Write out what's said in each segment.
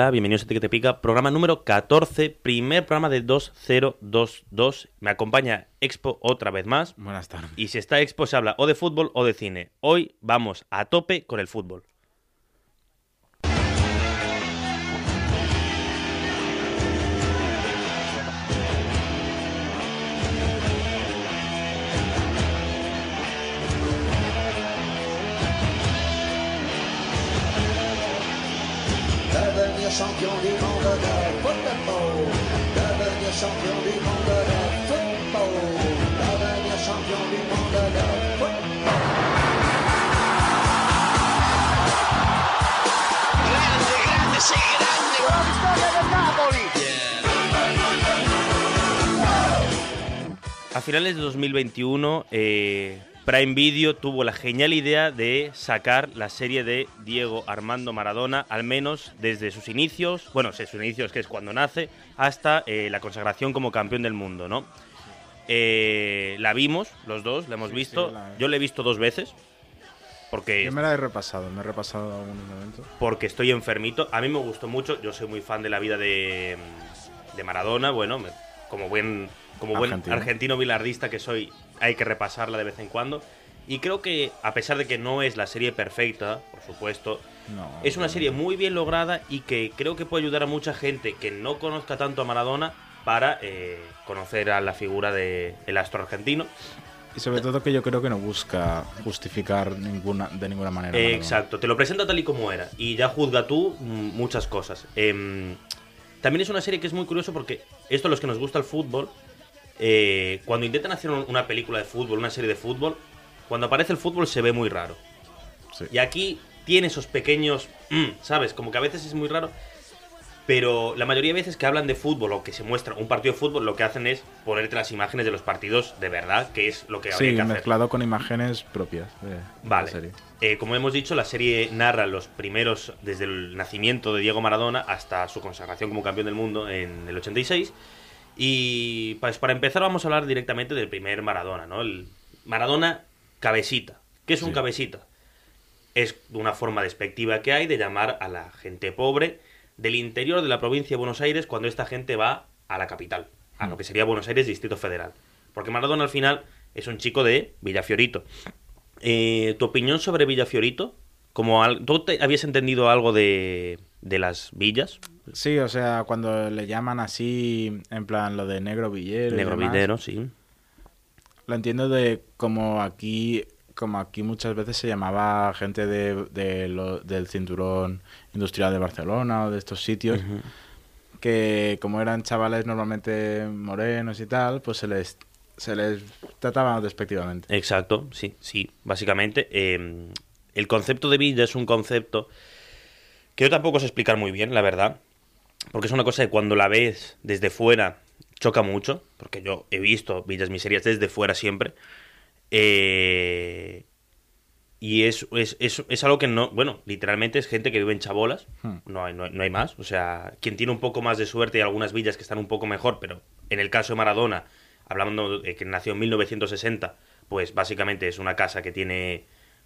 Hola, bienvenidos a Te que te pica, programa número 14, primer programa de 2022. Me acompaña Expo otra vez más. Buenas tardes. Y si está Expo se habla o de fútbol o de cine. Hoy vamos a tope con el fútbol. Champion du monde de football, devenir champion du monde de football, devenir champion du monde de football. Grande, grande, sì, grande! La vittoria del Napoli! A finales de 2021, eh, Prime Video tuvo la genial idea de sacar la serie de Diego Armando Maradona, al menos desde sus inicios, bueno, sus inicios, que es cuando nace, hasta eh, la consagración como campeón del mundo, ¿no? Eh, la vimos, los dos, la hemos visto. sí, la- Yo la he visto dos veces, porque, Yo me la he repasado, me he repasado algunos momentos. porque estoy enfermito. A mí me gustó mucho, yo soy muy fan de la vida de, de Maradona, bueno, me- como buen, como buen Argentino. argentino bilardista que soy, hay que repasarla de vez en cuando. Y creo que, a pesar de que no es la serie perfecta, por supuesto, No, es una serie muy bien lograda y que creo que puede ayudar a mucha gente que no conozca tanto a Maradona para eh, conocer a la figura del el astro argentino. Y sobre todo que yo creo que no busca justificar ninguna, de ninguna manera. Eh, exacto, te lo presenta tal y como era y ya juzga tú mm, muchas cosas. Em, también es una serie que es muy curioso porque esto a los que nos gusta el fútbol, eh, cuando intentan hacer un- una película de fútbol, una serie de fútbol, cuando aparece el fútbol se ve muy raro. Sí. Y aquí tiene esos pequeños, mm, ¿sabes? Como que a veces es muy raro. Pero la mayoría de veces que hablan de fútbol o que se muestra un partido de fútbol, lo que hacen es ponerte las imágenes de los partidos de verdad, que es lo que habría Sí, que hacer. mezclado con imágenes propias de Vale. la serie. Eh, como hemos dicho, la serie narra los primeros, desde el nacimiento de Diego Maradona hasta su consagración como campeón del mundo en el 86. Y pues, para empezar vamos a hablar directamente del primer Maradona, ¿no? El Maradona cabecita. ¿Qué es un Sí. cabecita? Es una forma despectiva que hay de llamar a la gente pobre del interior de la provincia de Buenos Aires cuando esta gente va a la capital, a lo que sería Buenos Aires Distrito Federal. Porque Maradona al final es un chico de Villafiorito. Eh, ¿Tu opinión sobre Villafiorito? Como al- ¿Tú te- habías entendido algo de, de las villas? Sí, o sea, cuando le llaman así, en plan lo de negro villero. y Negro demás, Villero, sí. Lo entiendo de como aquí, como aquí muchas veces se llamaba gente de, de lo- del cinturón industrial de Barcelona o de estos sitios, que como eran chavales normalmente morenos y tal, pues se les, se les trataba despectivamente. Exacto, sí, sí, básicamente. eh, el concepto de villa es un concepto que yo tampoco sé explicar muy bien, la verdad. Porque es una cosa que cuando la ves desde fuera choca mucho. Porque yo he visto villas miserias desde fuera siempre. Eh, y es, es, es, es algo que no. Bueno, literalmente es gente que vive en chabolas. Hmm. No, hay, no, hay- no hay más. O sea, quien tiene un poco más de suerte y algunas villas que están un poco mejor, pero en el caso de Maradona, hablando de que nació en 1960, pues básicamente es una casa que tiene.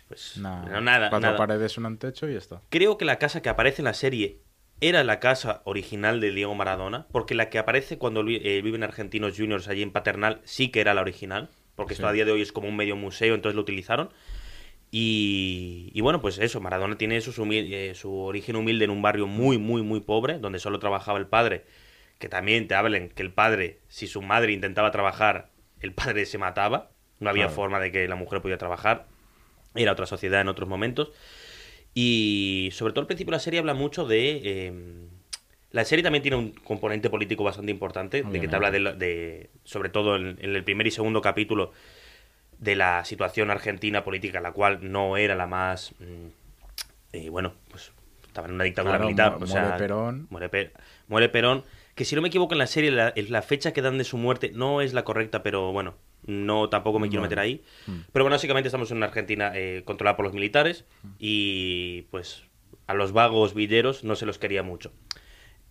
Pues no, nada, cuatro nada. paredes, un techo y ya está. Creo que la casa que aparece en la serie era la casa original de Diego Maradona, porque la que aparece cuando eh, viven Argentinos Juniors allí en Paternal sí que era la original, porque esto Sí. a día de hoy es como un medio museo, entonces lo utilizaron. Y, y bueno, pues eso, Maradona tiene eso, su, eh, su origen humilde en un barrio muy, muy, muy pobre, donde solo trabajaba el padre, que también te hablen que el padre, si su madre intentaba trabajar, el padre se mataba, no había Claro. forma de que la mujer pudiera trabajar, era otra sociedad en otros momentos. Y sobre todo al principio la serie habla mucho de... eh, la serie también tiene un componente político bastante importante, de que te habla de, de- sobre todo en, en el primer y segundo capítulo, de la situación argentina política, la cual no era la más... mm, eh, bueno, pues estaba en una dictadura Claro, militar. mu- o sea, muere Perón. Muere, Pe- muere Perón. Que si no me equivoco en la serie, la, la fecha que dan de su muerte no es la correcta, pero bueno, no tampoco me quiero Bueno. meter ahí. Mm. Pero bueno, básicamente estamos en una Argentina eh, controlada por los militares y pues a los vagos villeros no se los quería mucho.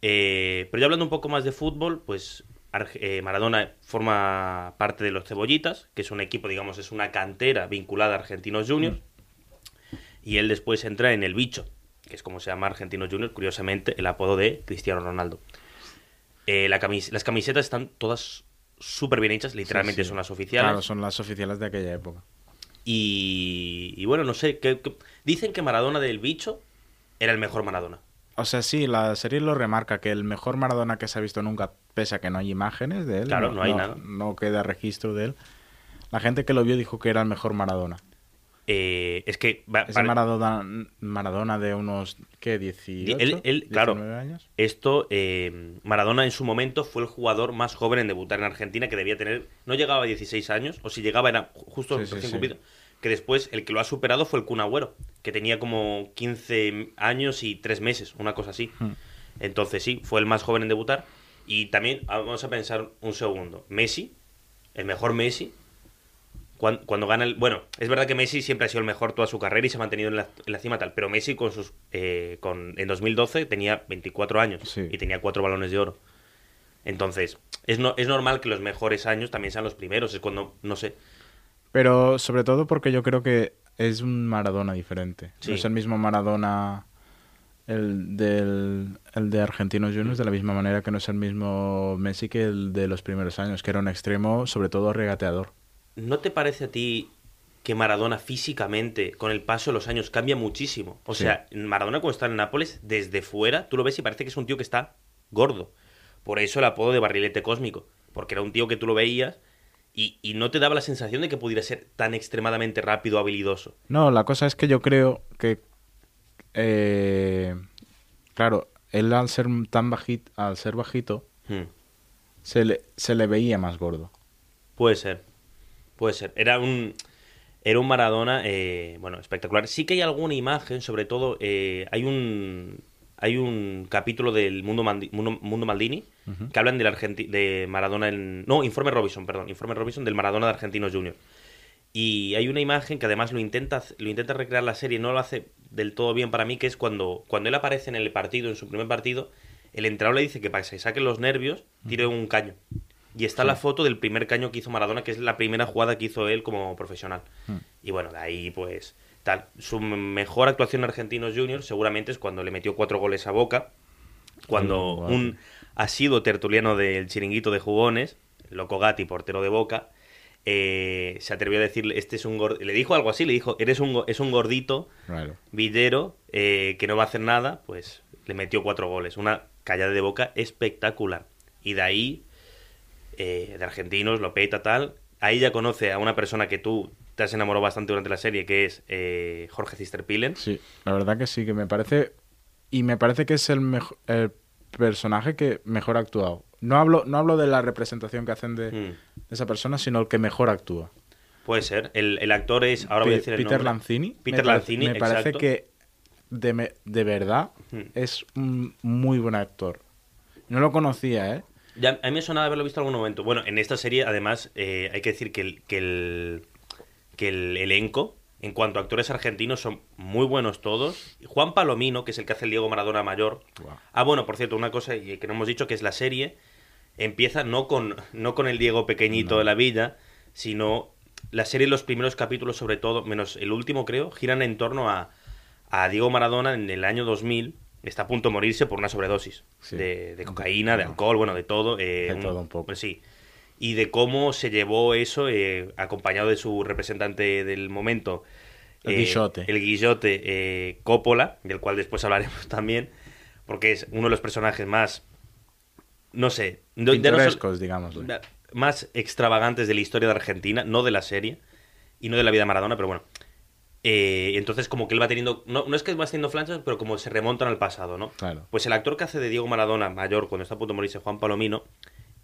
Eh, pero ya hablando un poco más de fútbol, pues Arge- eh, Maradona forma parte de los Cebollitas, que es un equipo, digamos, es una cantera vinculada a Argentinos Juniors. Y él después entra en el Bicho, que es como se llama Argentinos Juniors, curiosamente, el apodo de Cristiano Ronaldo. La camis- las camisetas están todas súper bien hechas, literalmente Sí, sí. son las oficiales. Claro, son las oficiales de aquella época. Y, y bueno, no sé, ¿qué- qué- dicen que Maradona del Bicho era el mejor Maradona. O sea, sí, la serie lo remarca que el mejor Maradona que se ha visto nunca, pese a que no hay imágenes de él, Claro, no hay nada. no queda registro de él. La gente que lo vio dijo que era el mejor Maradona. Eh, es que... va- Ese vale, Maradona, Maradona de unos, ¿qué? 18, Él- él, claro. 19 años. Esto, eh, Maradona en su momento fue el jugador más joven en debutar en Argentina, que debía tener, no llegaba a 16 años, o si llegaba era justo Sí, sí, recién sí. cumplido, que después el que lo ha superado fue el Kun Agüero, que tenía como 15 años y 3 meses, una cosa así. Hmm. Entonces sí, fue el más joven en debutar. Y también, ah, vamos a pensar un segundo, Messi, el mejor Messi, cuan- cuando, gana el... Bueno, es verdad que Messi siempre ha sido el mejor toda su carrera y se ha mantenido en la, en la cima tal, pero Messi con sus... eh, con, en 2012 tenía 24 años Sí. y tenía cuatro balones de oro. Entonces, es, no, es normal que los mejores años también sean los primeros, es cuando, no sé, Pero sobre todo porque yo creo que es un Maradona diferente. Sí. No es el mismo Maradona el, del, el de Argentinos Juniors de la misma manera que no es el mismo Messi que el de los primeros años, que era un extremo sobre todo regateador. ¿No te parece a ti que Maradona físicamente, con el paso de los años, cambia muchísimo? O Sí. sea, Maradona cuando está en Nápoles, desde fuera, tú lo ves y parece que es un tío que está gordo. Por eso el apodo de barrilete cósmico, porque era un tío que tú lo veías y, y no te daba la sensación de que pudiera ser tan extremadamente rápido habilidoso. No, la cosa es que yo creo que, eh, claro, él al ser tan bajito, al ser bajito, Hmm. se le, se le veía más gordo. Puede ser. Puede ser. Era un. Era un Maradona, eh, bueno, espectacular. Sí que hay alguna imagen, sobre todo, eh, hay un. Hay un capítulo del Mundo, Mandi- Mundo, Mundo Maldini que hablan del Argenti- de Maradona en. No, Informe Robinson, perdón. Informe Robinson del Maradona de Argentinos Juniors. Y hay una imagen que además lo intenta, lo intenta recrear la serie, no lo hace del todo bien para mí, que es cuando, cuando él aparece en el partido, en su primer partido, el entrenador le dice que para que se saquen los nervios, tire un caño. Y está la foto del primer caño que hizo Maradona, que es la primera jugada que hizo él como profesional. Mm. Y bueno, de ahí pues tal. Su mejor actuación en Argentinos Juniors seguramente es cuando le metió cuatro goles a Boca, cuando Mm, un asido tertuliano del chiringuito de jugones, Loco Gatti, portero de Boca, eh, se atrevió a decirle, este es un gor-", le dijo algo así, le dijo, eres un, es un gordito Claro. villero eh, que no va a hacer nada, pues le metió cuatro goles. Una callada de boca espectacular. Y de ahí, eh, de argentinos, lo peta tal. Ahí ya conoce a una persona que tú te has enamorado bastante durante la serie, que es eh, Jorge Cisterpilen. Sí, la verdad que sí, que me parece... Y me parece que es el, mejo- el personaje que mejor ha actuado. No hablo, no hablo de la representación que hacen de, Mm. de esa persona, sino el que mejor actúa. Puede ser. El, el actor es, ahora voy a decir el Peter nombre. Lanzini. Peter me Lanzini, Me parece exacto. que de, de verdad Mm. es un muy buen actor. No lo conocía, ¿eh? Ya, a mí me de haberlo visto en algún momento. Bueno, en esta serie, además, eh, hay que decir que el, que el, que el elenco, en cuanto a actores argentinos, son muy buenos todos. Juan Palomino, que es el que hace el Diego Maradona mayor. Ah, bueno, por cierto, una cosa que no hemos dicho, que es la serie, empieza no con, no con el Diego pequeñito de la villa, sino la serie, los primeros capítulos, sobre todo, menos el último, creo, giran en torno a, a Diego Maradona en el año 2000. Está a punto de morirse por una sobredosis Sí. de, de cocaína, de alcohol, bueno, de todo. eh, De todo un poco. pues sí. Y de cómo se llevó eso, eh, acompañado de su representante del momento, El eh, Guillote. El Guillote eh, Coppola, del cual después hablaremos también, porque es uno de los personajes más, no sé, Pintorescos, digámosle. más extravagantes de la historia de Argentina, no de la serie y no de la vida de Maradona, pero bueno. Eh, entonces, como que él va teniendo. No, no es que va teniendo flanchas, pero como se remontan al pasado, ¿no? Claro. Pues el actor que hace de Diego Maradona mayor, cuando está a punto de morirse, Juan Palomino,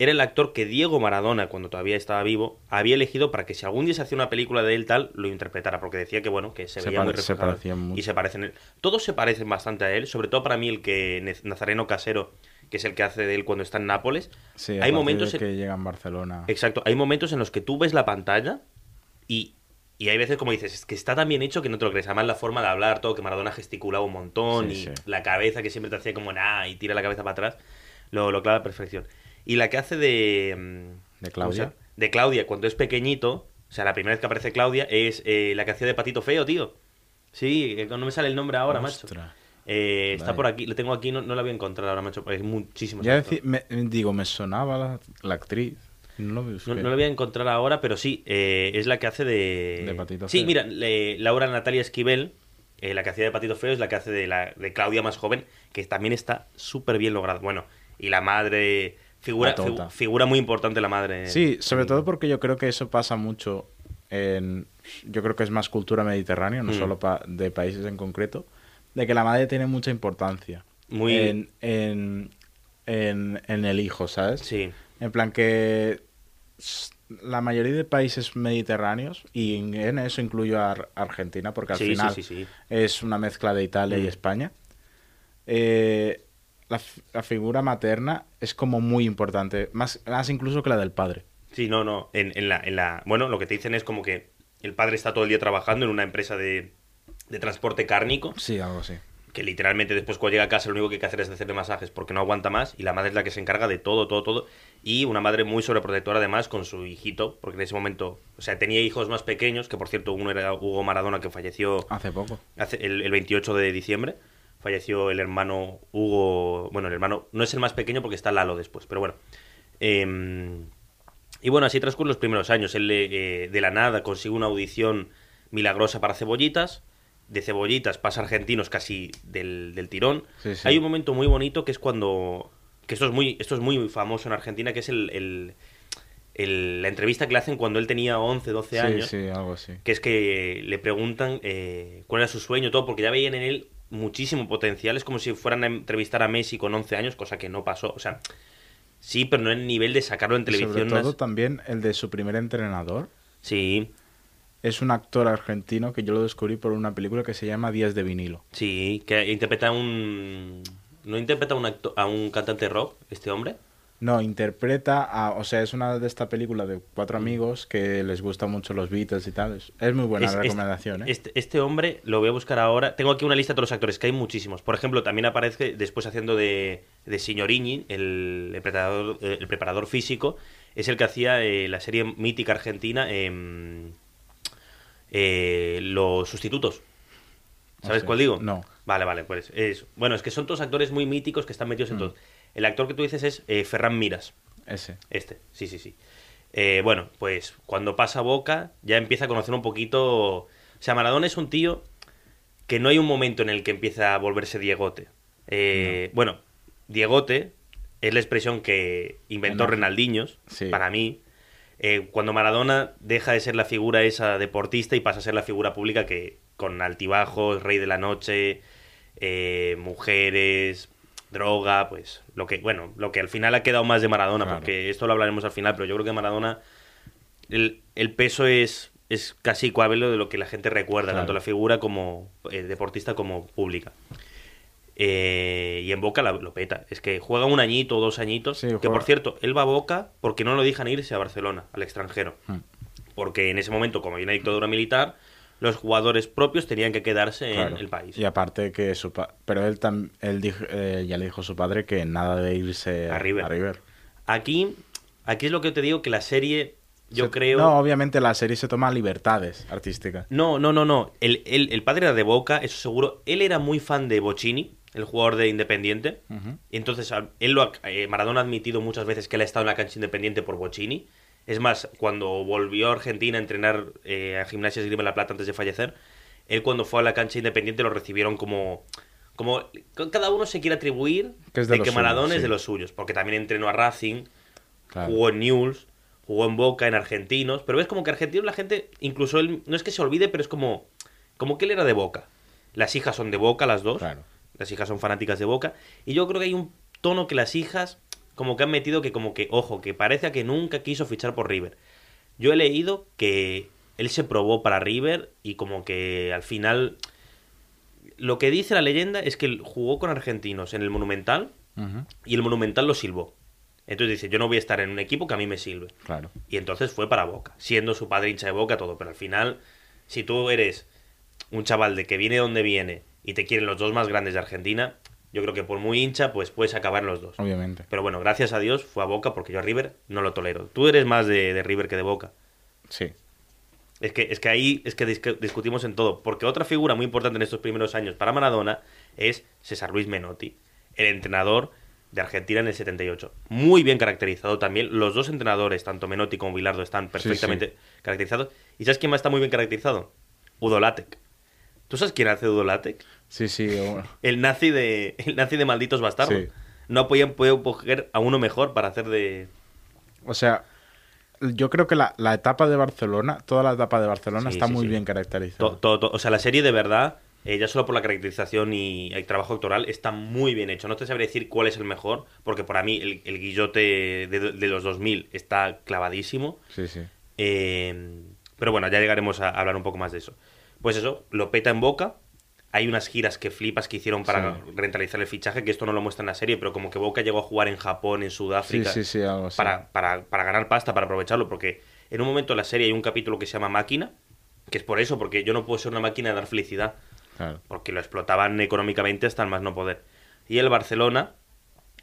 era el actor que Diego Maradona, cuando todavía estaba vivo, había elegido para que si algún día se hacía una película de él tal, lo interpretara, porque decía que, bueno, que se, Se veía muy se reflejado. parecían mucho. Y se parecen. él. Todos se parecen bastante a él, sobre todo para mí el que Nazareno Casero, que es el que hace de él cuando está en Nápoles. Sí, hay momentos de en- que llega en Barcelona. Exacto, hay momentos en los que tú ves la pantalla y, y hay veces como dices, es que está tan bien hecho que no te lo crees. Además la forma de hablar, todo, que Maradona gesticulaba un montón Sí, y sí. la cabeza que siempre te hacía como nada y tira la cabeza para atrás, lo, lo clava a perfección. Y la que hace de... mm, ¿De ¿cómo Claudia? De Claudia, cuando es pequeñito, o sea, la primera vez que aparece Claudia es eh, la que hacía de Patito Feo, tío. Sí, que no me sale el nombre ahora, macho. Eh, está por aquí, lo tengo aquí, no, no la voy a encontrar ahora, macho. Es muchísimo. Ya decí- me- digo, me sonaba la, la actriz. No lo busqué. No, no lo voy a encontrar ahora, pero sí, eh, es la que hace de... De Patito Sí, Feo. mira, le- Laura Natalia Esquivel, eh, la que hacía de Patito Feo, es la que hace de, la, de Claudia más joven, que también está súper bien logrado. Bueno, y la madre... Figura, figu- figura muy importante la madre. Sí, sobre todo porque yo creo que eso pasa mucho en... Yo creo que es más cultura mediterránea, no Mm. solo pa- de países en concreto, de que la madre tiene mucha importancia Muy- en, en, en, en el hijo, ¿sabes? Sí, En plan que la mayoría de países mediterráneos, y en eso incluyo a Ar- Argentina, porque al Sí, final sí, sí. es una mezcla de Italia y Mm. España, eh, la, figura materna es como muy importante, más, más incluso que la del padre. sí, no, no. En, en la, en la... Bueno, lo que te dicen es como que el padre está todo el día trabajando en una empresa de, de transporte cárnico. Sí, algo así. Que literalmente después cuando llega a casa lo único que hay que hacer es hacerle masajes porque no aguanta más y la madre es la que se encarga de todo, todo, todo y una madre muy sobreprotectora además con su hijito porque en ese momento, o sea, tenía hijos más pequeños que por cierto uno era Hugo Maradona que falleció Hace poco. hace, el, el 28 de diciembre falleció el hermano Hugo bueno, el hermano no es el más pequeño porque está Lalo después, pero bueno Em, y bueno, así transcurren los primeros años. Él eh, de la nada consigue una audición milagrosa para cebollitas. De cebollitas pasa a argentinos casi del, del tirón. Sí, sí. Hay un momento muy bonito que es cuando. que esto es muy, esto es muy famoso en Argentina, que es el, el- el- la entrevista que le hacen cuando él tenía 11, 12 Sí, años. sí, algo así. Que es que le preguntan eh, cuál era su sueño, todo, porque ya veían en él muchísimo potencial. Es como si fueran a entrevistar a Messi con 11 años, cosa que no pasó. O sea, sí, pero no en nivel de sacarlo en Y sobre televisión. todo también el de su primer entrenador. Sí, Es un actor argentino que yo lo descubrí por una película que se llama Días de vinilo. sí, que interpreta a un... ¿No interpreta a un, acto- a un cantante rock, este hombre? No, interpreta a... O sea, es una de esta película de cuatro amigos que les gustan mucho los Beatles y tal. Es, es muy buena Es- la es- recomendación, ¿eh? Este, este hombre, lo voy a buscar ahora. Tengo aquí una lista de todos los actores, que hay muchísimos. Por ejemplo, también aparece después haciendo de, de Signorini, el, el preparador, eh, el preparador físico. Es el que hacía eh, la serie mítica argentina, em, eh, Los Sustitutos. ¿Sabes Hostia, cuál digo? no. Vale, vale, pues es... Bueno, es que son todos actores muy míticos que están metidos en Mm. todo. El actor que tú dices es eh, Ferran Miras. Ese. Este, sí, sí, sí. Eh, bueno, pues cuando pasa Boca ya empieza a conocer un poquito... O sea, Maradona es un tío que no hay un momento en el que empieza a volverse Diegote. Eh, Bueno, Diegote es la expresión que inventó Renaldiños, sí. para mí. Eh, cuando Maradona deja de ser la figura esa deportista y pasa a ser la figura pública que con altibajos, rey de la noche, eh, mujeres, droga, pues lo que, bueno, lo que al final ha quedado más de Maradona, Claro. porque esto lo hablaremos al final, pero yo creo que Maradona, el, el peso es, es casi igual de lo que la gente recuerda, Claro. tanto la figura como eh, deportista como pública. Eh, y en Boca la- lo peta. Es que juega un añito o dos añitos. Sí, que juega- por cierto, él va a Boca porque no lo dejan irse a Barcelona, al extranjero. Hmm. Porque en ese momento, como hay una dictadura militar, los jugadores propios tenían que quedarse Claro. en el país. Y aparte que su pa- Pero él, tam- él dijo, eh, ya le dijo a su padre que nada de irse A River. A River. Aquí, aquí es lo que te digo que la serie, yo Se- creo. No, obviamente la serie se toma libertades artísticas. No, no, no, no. El, el- el padre era de Boca, eso seguro. Él era muy fan de Bocini, el jugador de Independiente. Entonces, él lo ha- eh, Maradona ha admitido muchas veces que él ha estado en la cancha Independiente por Bocini. Es más, cuando volvió a Argentina a entrenar eh, a Gimnasia Esgrima La Plata antes de fallecer, él cuando fue a la cancha independiente lo recibieron como... Como cada uno se quiere atribuir Que es de que Maradona suyos, es de los suyos, porque también entrenó a Racing, Claro. jugó en Newell's, jugó en Boca, en Argentinos, pero ves como que Argentinos la gente, incluso él, no es que se olvide, pero es como, como que él era de Boca. Las hijas son de Boca, las dos. Claro. Las hijas son fanáticas de Boca. Y yo creo que hay un tono que las hijas como que han metido que como que, ojo, que parece que nunca quiso fichar por River. Yo he leído que él se probó para River y como que al final... Lo que dice la leyenda es que él jugó con argentinos en el Monumental y el Monumental lo silbó. Entonces dice, yo no voy a estar en un equipo que a mí me sirve. Claro. Y entonces fue para Boca, siendo su padre hincha de Boca, todo. Pero al final, si tú eres un chaval de que viene donde viene y te quieren los dos más grandes de Argentina, yo creo que por muy hincha, pues puedes acabar los dos. Obviamente. Pero bueno, gracias a Dios fue a Boca porque yo a River no lo tolero. Tú eres más de, de River que de Boca. Sí. Es que, es que ahí es que discu- discutimos en todo. Porque otra figura muy importante en estos primeros años para Maradona es César Luis Menotti, el entrenador de Argentina en el 78. Muy bien caracterizado también. Los dos entrenadores, tanto Menotti como Bilardo, están perfectamente caracterizados. ¿Y sabes quién más está muy bien caracterizado? Udo Lattek. ¿Tú sabes quién hace Udo Lattek? Sí, sí. bueno, El nazi de, el nazi de malditos bastardos. Sí. No podían poder coger a uno mejor para hacer de... O sea, yo creo que la, la etapa de Barcelona, toda la etapa de Barcelona Sí, está sí, muy bien caracterizada. To- to- to- o sea, la serie de verdad, eh, ya solo por la caracterización y el trabajo actoral, está muy bien hecho. No te sabré decir cuál es el mejor, porque para mí el, el guillote de, de los 2000 está clavadísimo. Sí, sí. Eh, pero bueno, ya llegaremos a hablar un poco más de eso. Pues eso, lo peta en boca. Hay unas giras que flipas que hicieron para Sí. rentalizar el fichaje, que esto no lo muestra en la serie, pero como que Boca llegó a jugar en Japón, en Sudáfrica sí, sí, algo así. para, para, para ganar pasta, para aprovecharlo, porque en un momento en la serie hay un capítulo que se llama Máquina, que es por eso, porque yo no puedo ser una máquina de dar felicidad, Claro. porque lo explotaban económicamente hasta el más no poder. Y el Barcelona,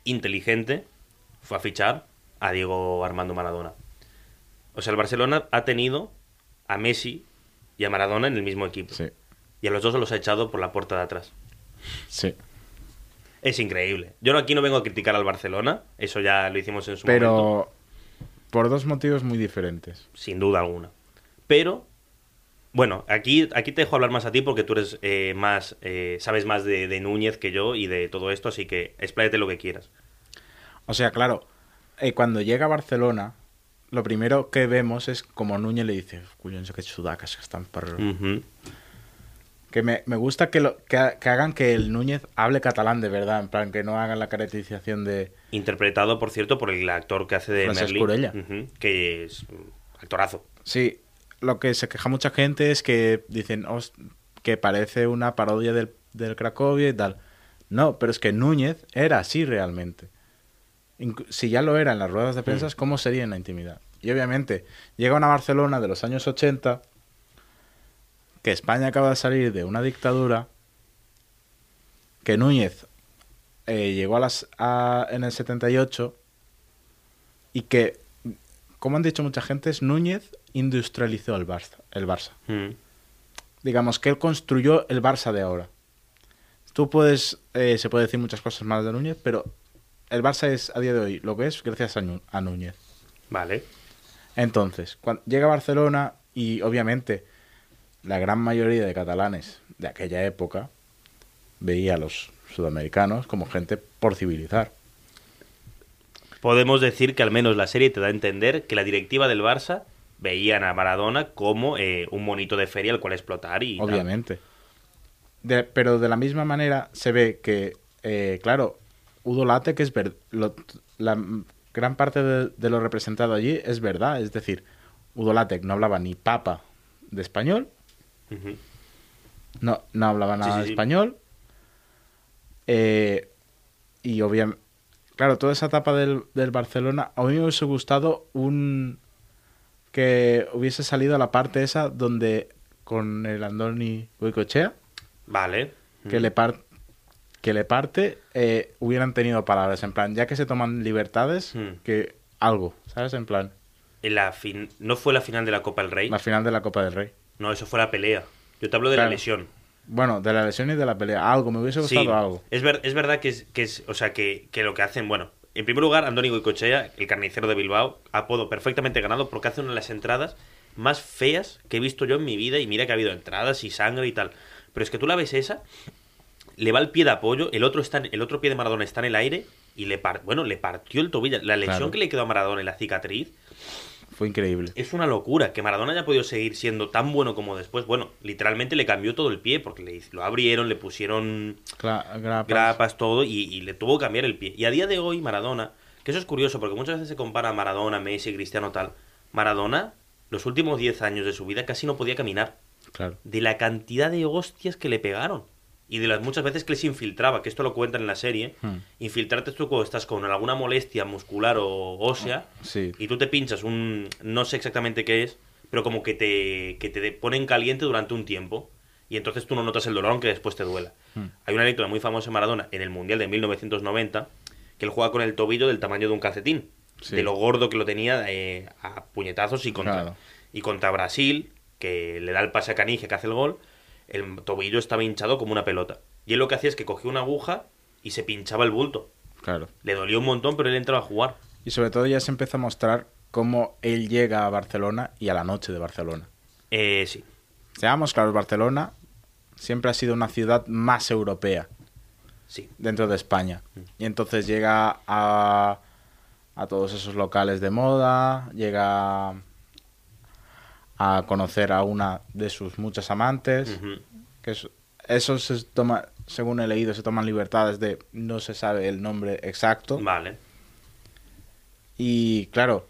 inteligente, fue a fichar a Diego Armando Maradona. O sea, el Barcelona ha tenido a Messi y a Maradona en el mismo equipo. Sí, Y a los dos se los ha echado por la puerta de atrás. sí. Es increíble. Yo aquí no vengo a criticar al Barcelona, eso ya lo hicimos en su momento. Pero por dos motivos muy diferentes. sin duda alguna. Pero, bueno, aquí, aquí te dejo hablar más a ti porque tú eres eh, más, eh, sabes más de, de Núñez que yo y de todo esto, así que expláyate lo que quieras. O sea, claro, eh, cuando llega a Barcelona, lo primero que vemos es como Núñez le dice, collons, aquests sudacas que están por... Ujú. Que me, me gusta que, lo, que, que hagan que el Núñez hable catalán de verdad, en plan, que no hagan la caracterización de... Interpretado, por cierto, por el actor que hace de Merlí, Curella. Ujú, que es actorazo. Sí, lo que se queja mucha gente es que dicen "Os- que parece una parodia del, del Cracovia y tal. No, pero es que Núñez era así realmente. Si ya lo era en las ruedas de prensa, Mm. ¿cómo sería en la intimidad? Y obviamente, llega una Barcelona de los años 80, que España acaba de salir de una dictadura, que Núñez eh, llegó a las, a- en el 78 y que, como han dicho mucha gente, es Núñez industrializó el Barça. El Barça. Mm. Digamos que él construyó el Barça de ahora. Tú puedes, eh, se puede decir muchas cosas más de Núñez, pero el Barça es a día de hoy lo que es gracias a, Núñez. Vale. Entonces, cuando llega a Barcelona y obviamente la gran mayoría de catalanes de aquella época veía a los sudamericanos como gente por civilizar. Podemos decir que al menos la serie te da a entender que la directiva del Barça veían a Maradona como eh, un monito de feria al cual explotar y. Obviamente. De- pero de la misma manera se ve que, eh, claro, Udo Late, que es ver, lo- la gran parte de, de lo representado allí es verdad. Es decir, Udo Lattek no hablaba ni papa de español, no, no hablaba nada sí, de sí. español. eh, y obviamente, claro, toda esa etapa del, del Barcelona, a mí me hubiese gustado un que hubiese salido la parte esa donde con el Andoni Goicochea, Vale. que le par- que le parte, eh, hubieran tenido palabras, en plan, ya que se toman libertades, Hmm. que algo, ¿sabes? En plan, En la fin... ¿No fue la final de la Copa del Rey? la final de la Copa del Rey. No, eso fue la pelea. Yo te hablo de la lesión. Bueno, de la lesión y de la pelea, algo, me hubiese gustado Sí, algo. es, ver- es verdad que es, que es, o sea, que, que lo que hacen, bueno, en primer lugar, Andoni Goicochea, el carnicero de Bilbao, apodo perfectamente ganado porque hace una de las entradas más feas que he visto yo en mi vida. Y mira que ha habido entradas y sangre y tal. Pero es que tú la ves esa, le va el pie de apoyo, el otro, está en- el otro pie de Maradona está en el aire y le, par- bueno, le partió el tobillo. La lesión Claro. que le quedó a Maradona en la cicatriz Fue increíble. es una locura. Que Maradona haya podido seguir siendo tan bueno como después. Bueno, literalmente le cambió todo el pie porque le, lo abrieron, le pusieron Cla- grapas. grapas, todo, y, y le tuvo que cambiar el pie. Y a día de hoy, Maradona, que eso es curioso, porque muchas veces se compara a Maradona, Messi, Cristiano, tal. Maradona, los últimos 10 años de su vida casi no podía caminar. Claro. De la cantidad de hostias que le pegaron. Y de las muchas veces que les infiltraba, que esto lo cuentan en la serie. Hmm. Infiltrarte tú cuando estás con alguna molestia muscular o ósea. Sí. Y tú te pinchas un. No sé exactamente qué es, pero como que te, que te ponen caliente durante un tiempo. Y entonces tú no notas el dolor aunque después te duela. Hmm. Hay una anécdota muy famosa en Maradona en el Mundial de 1990 que él juega con el tobillo del tamaño de un calcetín. Sí. De lo gordo que lo tenía eh, a puñetazos y contra, Claro. y contra Brasil, que le da el pase a Canige que hace el gol, el tobillo estaba hinchado como una pelota. Y él lo que hacía es que cogía una aguja y se pinchaba el bulto. Claro. Le dolió un montón, pero él entraba a jugar. Y sobre todo ya se empieza a mostrar cómo él llega a Barcelona y a la noche de Barcelona. Eh, sí. Seamos claros, Barcelona siempre ha sido una ciudad más europea Sí. dentro de España. Y entonces llega a, a todos esos locales de moda, llega a conocer a una de sus muchas amantes, Ujú. que es- eso se toma, según he leído, se toman libertades de no se sabe el nombre exacto. Vale. Y claro,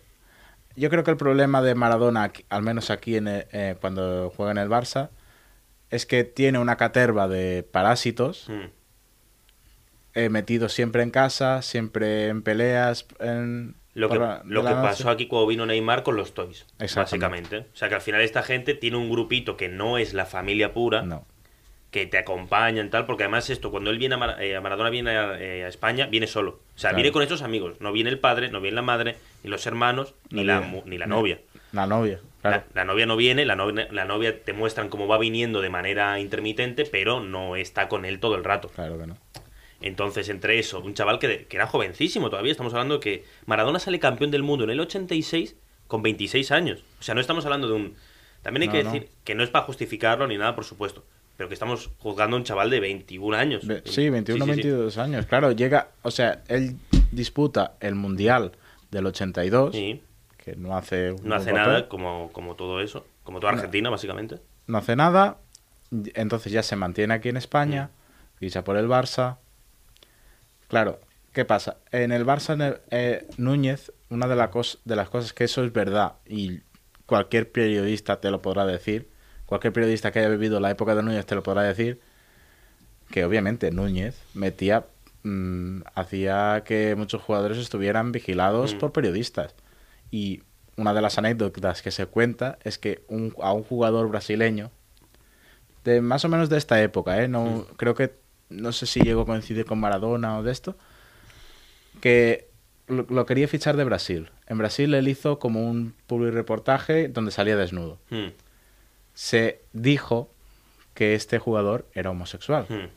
yo creo que el problema de Maradona, al menos aquí en el- eh, cuando juega en el Barça, es que tiene una caterva de parásitos Mm. eh, metidos siempre en casa, siempre en peleas. En, Lo que, la- lo que la pasó aquí cuando vino Neymar con los Toys, básicamente. O sea que al final esta gente tiene un grupito que no es la familia pura, No, que te acompañan tal, porque además esto, cuando él viene a, Mar- eh, a Maradona viene a, eh, a España, viene solo. O sea, Claro. viene con estos amigos. No viene el padre, no viene la madre, ni los hermanos, ni, No la, viene. ni la novia. la novia, claro. La, la novia no viene, la novia, la novia te muestran cómo va viniendo de manera intermitente, pero no está con él todo el rato. Claro que no. Entonces, entre eso, un chaval que, que era jovencísimo todavía, estamos hablando que Maradona sale campeón del mundo en el 86 con 26 años. O sea, no estamos hablando de un... También hay No, que no. decir que no es para justificarlo ni nada, por supuesto, pero que estamos juzgando a un chaval de 21 años. Sí, 21, Sí, sí, sí. 22 años. Claro, llega, o sea, él disputa el Mundial del 82, Sí, que no hace un no hace papel. nada como, como todo eso, como toda Argentina, básicamente. no hace nada, entonces ya se mantiene aquí en España, Mm. ficha por el Barça. Claro, ¿qué pasa? En el Barça, eh, Núñez, una de, la de las cosas que eso es verdad, y cualquier periodista te lo podrá decir, cualquier periodista que haya vivido la época de Núñez te lo podrá decir, que obviamente Núñez metía, mm, hacía que muchos jugadores estuvieran vigilados Mm. por periodistas. Y una de las anécdotas que se cuenta es que un- a un jugador brasileño, de más o menos de esta época, ¿eh? no, creo que, no sé si llegó a coincidir con Maradona o de esto, que lo, lo quería fichar de Brasil. En Brasil él hizo como un reportaje donde salía desnudo. Mm, Se dijo que este jugador era homosexual. mm.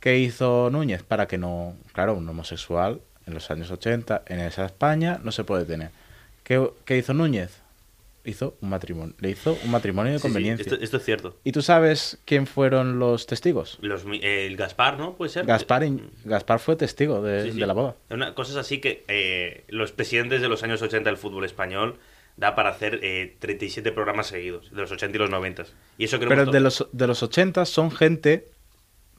¿Qué hizo Núñez? Para que no, claro, un homosexual en los años 80 en esa España no se puede tener. ¿Qué, qué hizo Núñez? Hizo un matrimonio, le hizo un matrimonio de Sí, sí, conveniencia. esto, esto es cierto. ¿Y tú sabes quién fueron los testigos? Los, el Gaspar, ¿no? Puede ser. Gaspar, in- Gaspar fue testigo de, Sí, sí. de la boda. Una, cosas así que eh, los presidentes de los años 80 del fútbol español da para hacer eh, 37 programas seguidos, de los 80 y los 90. Y eso creo Pero que de los, de los 80 son gente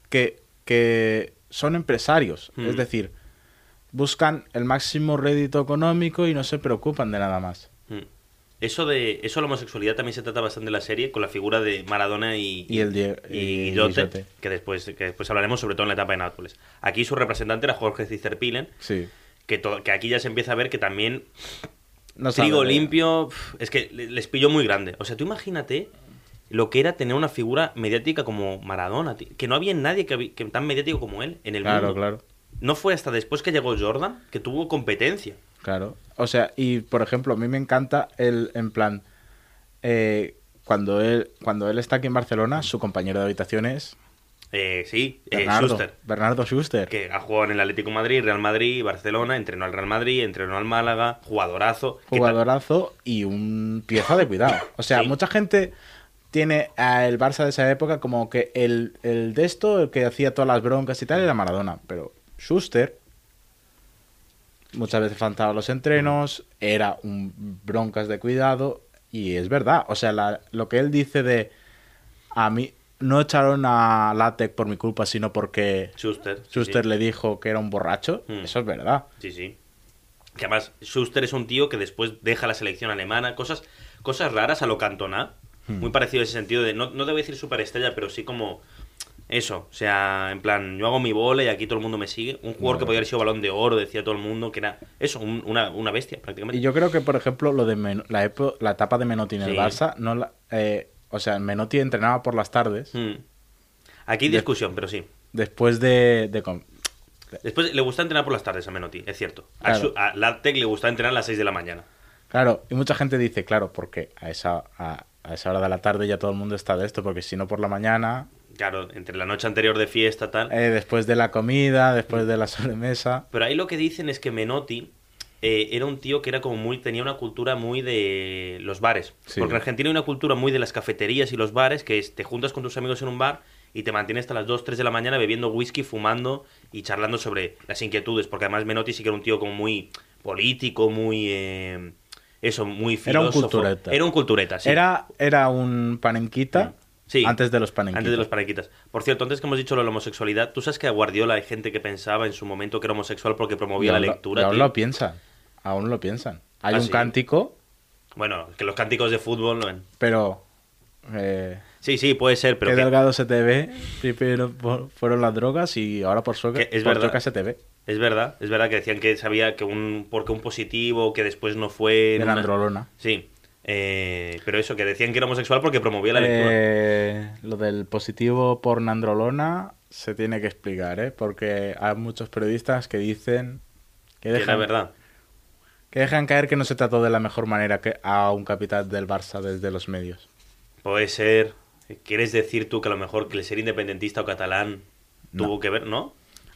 que, que son empresarios. Mm. Es decir, buscan el máximo rédito económico y no se preocupan de nada más. Eso de eso la homosexualidad también se trata bastante en la serie con la figura de Maradona y, Y el Die- y y que después que después hablaremos sobre todo en la etapa de Nápoles. Aquí su representante era Jorge Cicerpilen, Sí. que, que aquí ya se empieza a ver que también No trigo sabe de- limpio es que le- les pilló muy grande. O sea, tú imagínate lo que era tener una figura mediática como Maradona, tío. que no había nadie que, que tan mediático como él en el Claro, mundo. claro. No fue hasta después que llegó Jordan que tuvo competencia. Claro. O sea, y por ejemplo, a mí me encanta el, en plan, eh, cuando él, cuando él está aquí en Barcelona, su compañero de habitación es Eh, sí, eh, Bernardo, Schuster. Bernardo Schuster. Que ha jugado en el Atlético Madrid, Real Madrid, Barcelona, entrenó al Real Madrid, entrenó al Málaga, jugadorazo. jugadorazo y un pieza de cuidado. O sea, Sí. mucha gente tiene al Barça de esa época como que el, el de esto, el que hacía todas las broncas y tal, era Maradona. Pero Schuster muchas veces faltaba los entrenos, era un broncas de cuidado y es verdad. O sea, la- lo que él dice de a mí no echaron a Latec por mi culpa, sino porque Schuster. Schuster sí. le dijo que era un borracho, Mm. eso es verdad. Sí, sí. Que además, Schuster es un tío que después deja la selección alemana, cosas, cosas raras a lo Cantona. Hmm. Muy parecido en ese sentido de, no, no debo decir superestrella, pero sí como eso. O sea, en plan, yo hago mi bola y aquí todo el mundo me sigue. Un jugador que podía haber sido balón de oro, decía todo el mundo, que era eso, un- una, una bestia prácticamente. Y yo creo que, por ejemplo, lo de Men- la, epo- la etapa de Menotti en el. Barça, no la- eh, o sea, Menotti entrenaba por las tardes Mm. Aquí discusión, pero sí. después de, Después le gusta entrenar por las tardes a Menotti, es cierto. A, su- a Latec le gusta entrenar a las 6 de la mañana. Claro, y mucha gente dice, claro, porque a esa, a, a esa hora de la tarde ya todo el mundo está de esto, porque si no por la mañana, Claro, entre la noche anterior de fiesta, tal. eh, después de la comida, después de la sobremesa. Pero ahí lo que dicen es que Menotti eh, era un tío que era como muy tenía una cultura muy de los bares. Sí. Porque en Argentina hay una cultura muy de las cafeterías y los bares, que es te juntas con tus amigos en un bar y te mantienes hasta las 2, 3 de la mañana bebiendo whisky, fumando y charlando sobre las inquietudes. Porque además Menotti sí que era un tío como muy político, muy... eh, eso, muy Era un filósofo. cultureta. Era un cultureta, sí. Era, era un panenquita Sí. antes de los panenquitas. Antes de los panequitas. Por cierto, antes que hemos dicho lo de la homosexualidad, ¿tú sabes que a Guardiola hay gente que pensaba en su momento que era homosexual porque promovía la lo- lectura? aún lo piensan, aún lo piensan. Hay ¿Ah, un sí? cántico, Bueno, que los cánticos de fútbol... no- pero... eh, Sí, sí, puede ser, pero Qué que- delgado se te ve. Primero fueron las drogas y ahora por suerte es por verdad. se te ve. es verdad, es verdad que decían que sabía que un porque un positivo que después no fue De una- androlona. Sí. Eh, pero eso, que decían que era homosexual porque promovía la lectura. Eh, lo del positivo por nandrolona se tiene que explicar, ¿eh? Porque hay muchos periodistas que dicen que dejan, verdad. que dejan caer que no se trató de la mejor manera que a un capitán del Barça desde los medios. Puede ser. ¿Quieres decir tú que a lo mejor que el ser independentista o catalán No. tuvo que ver, no?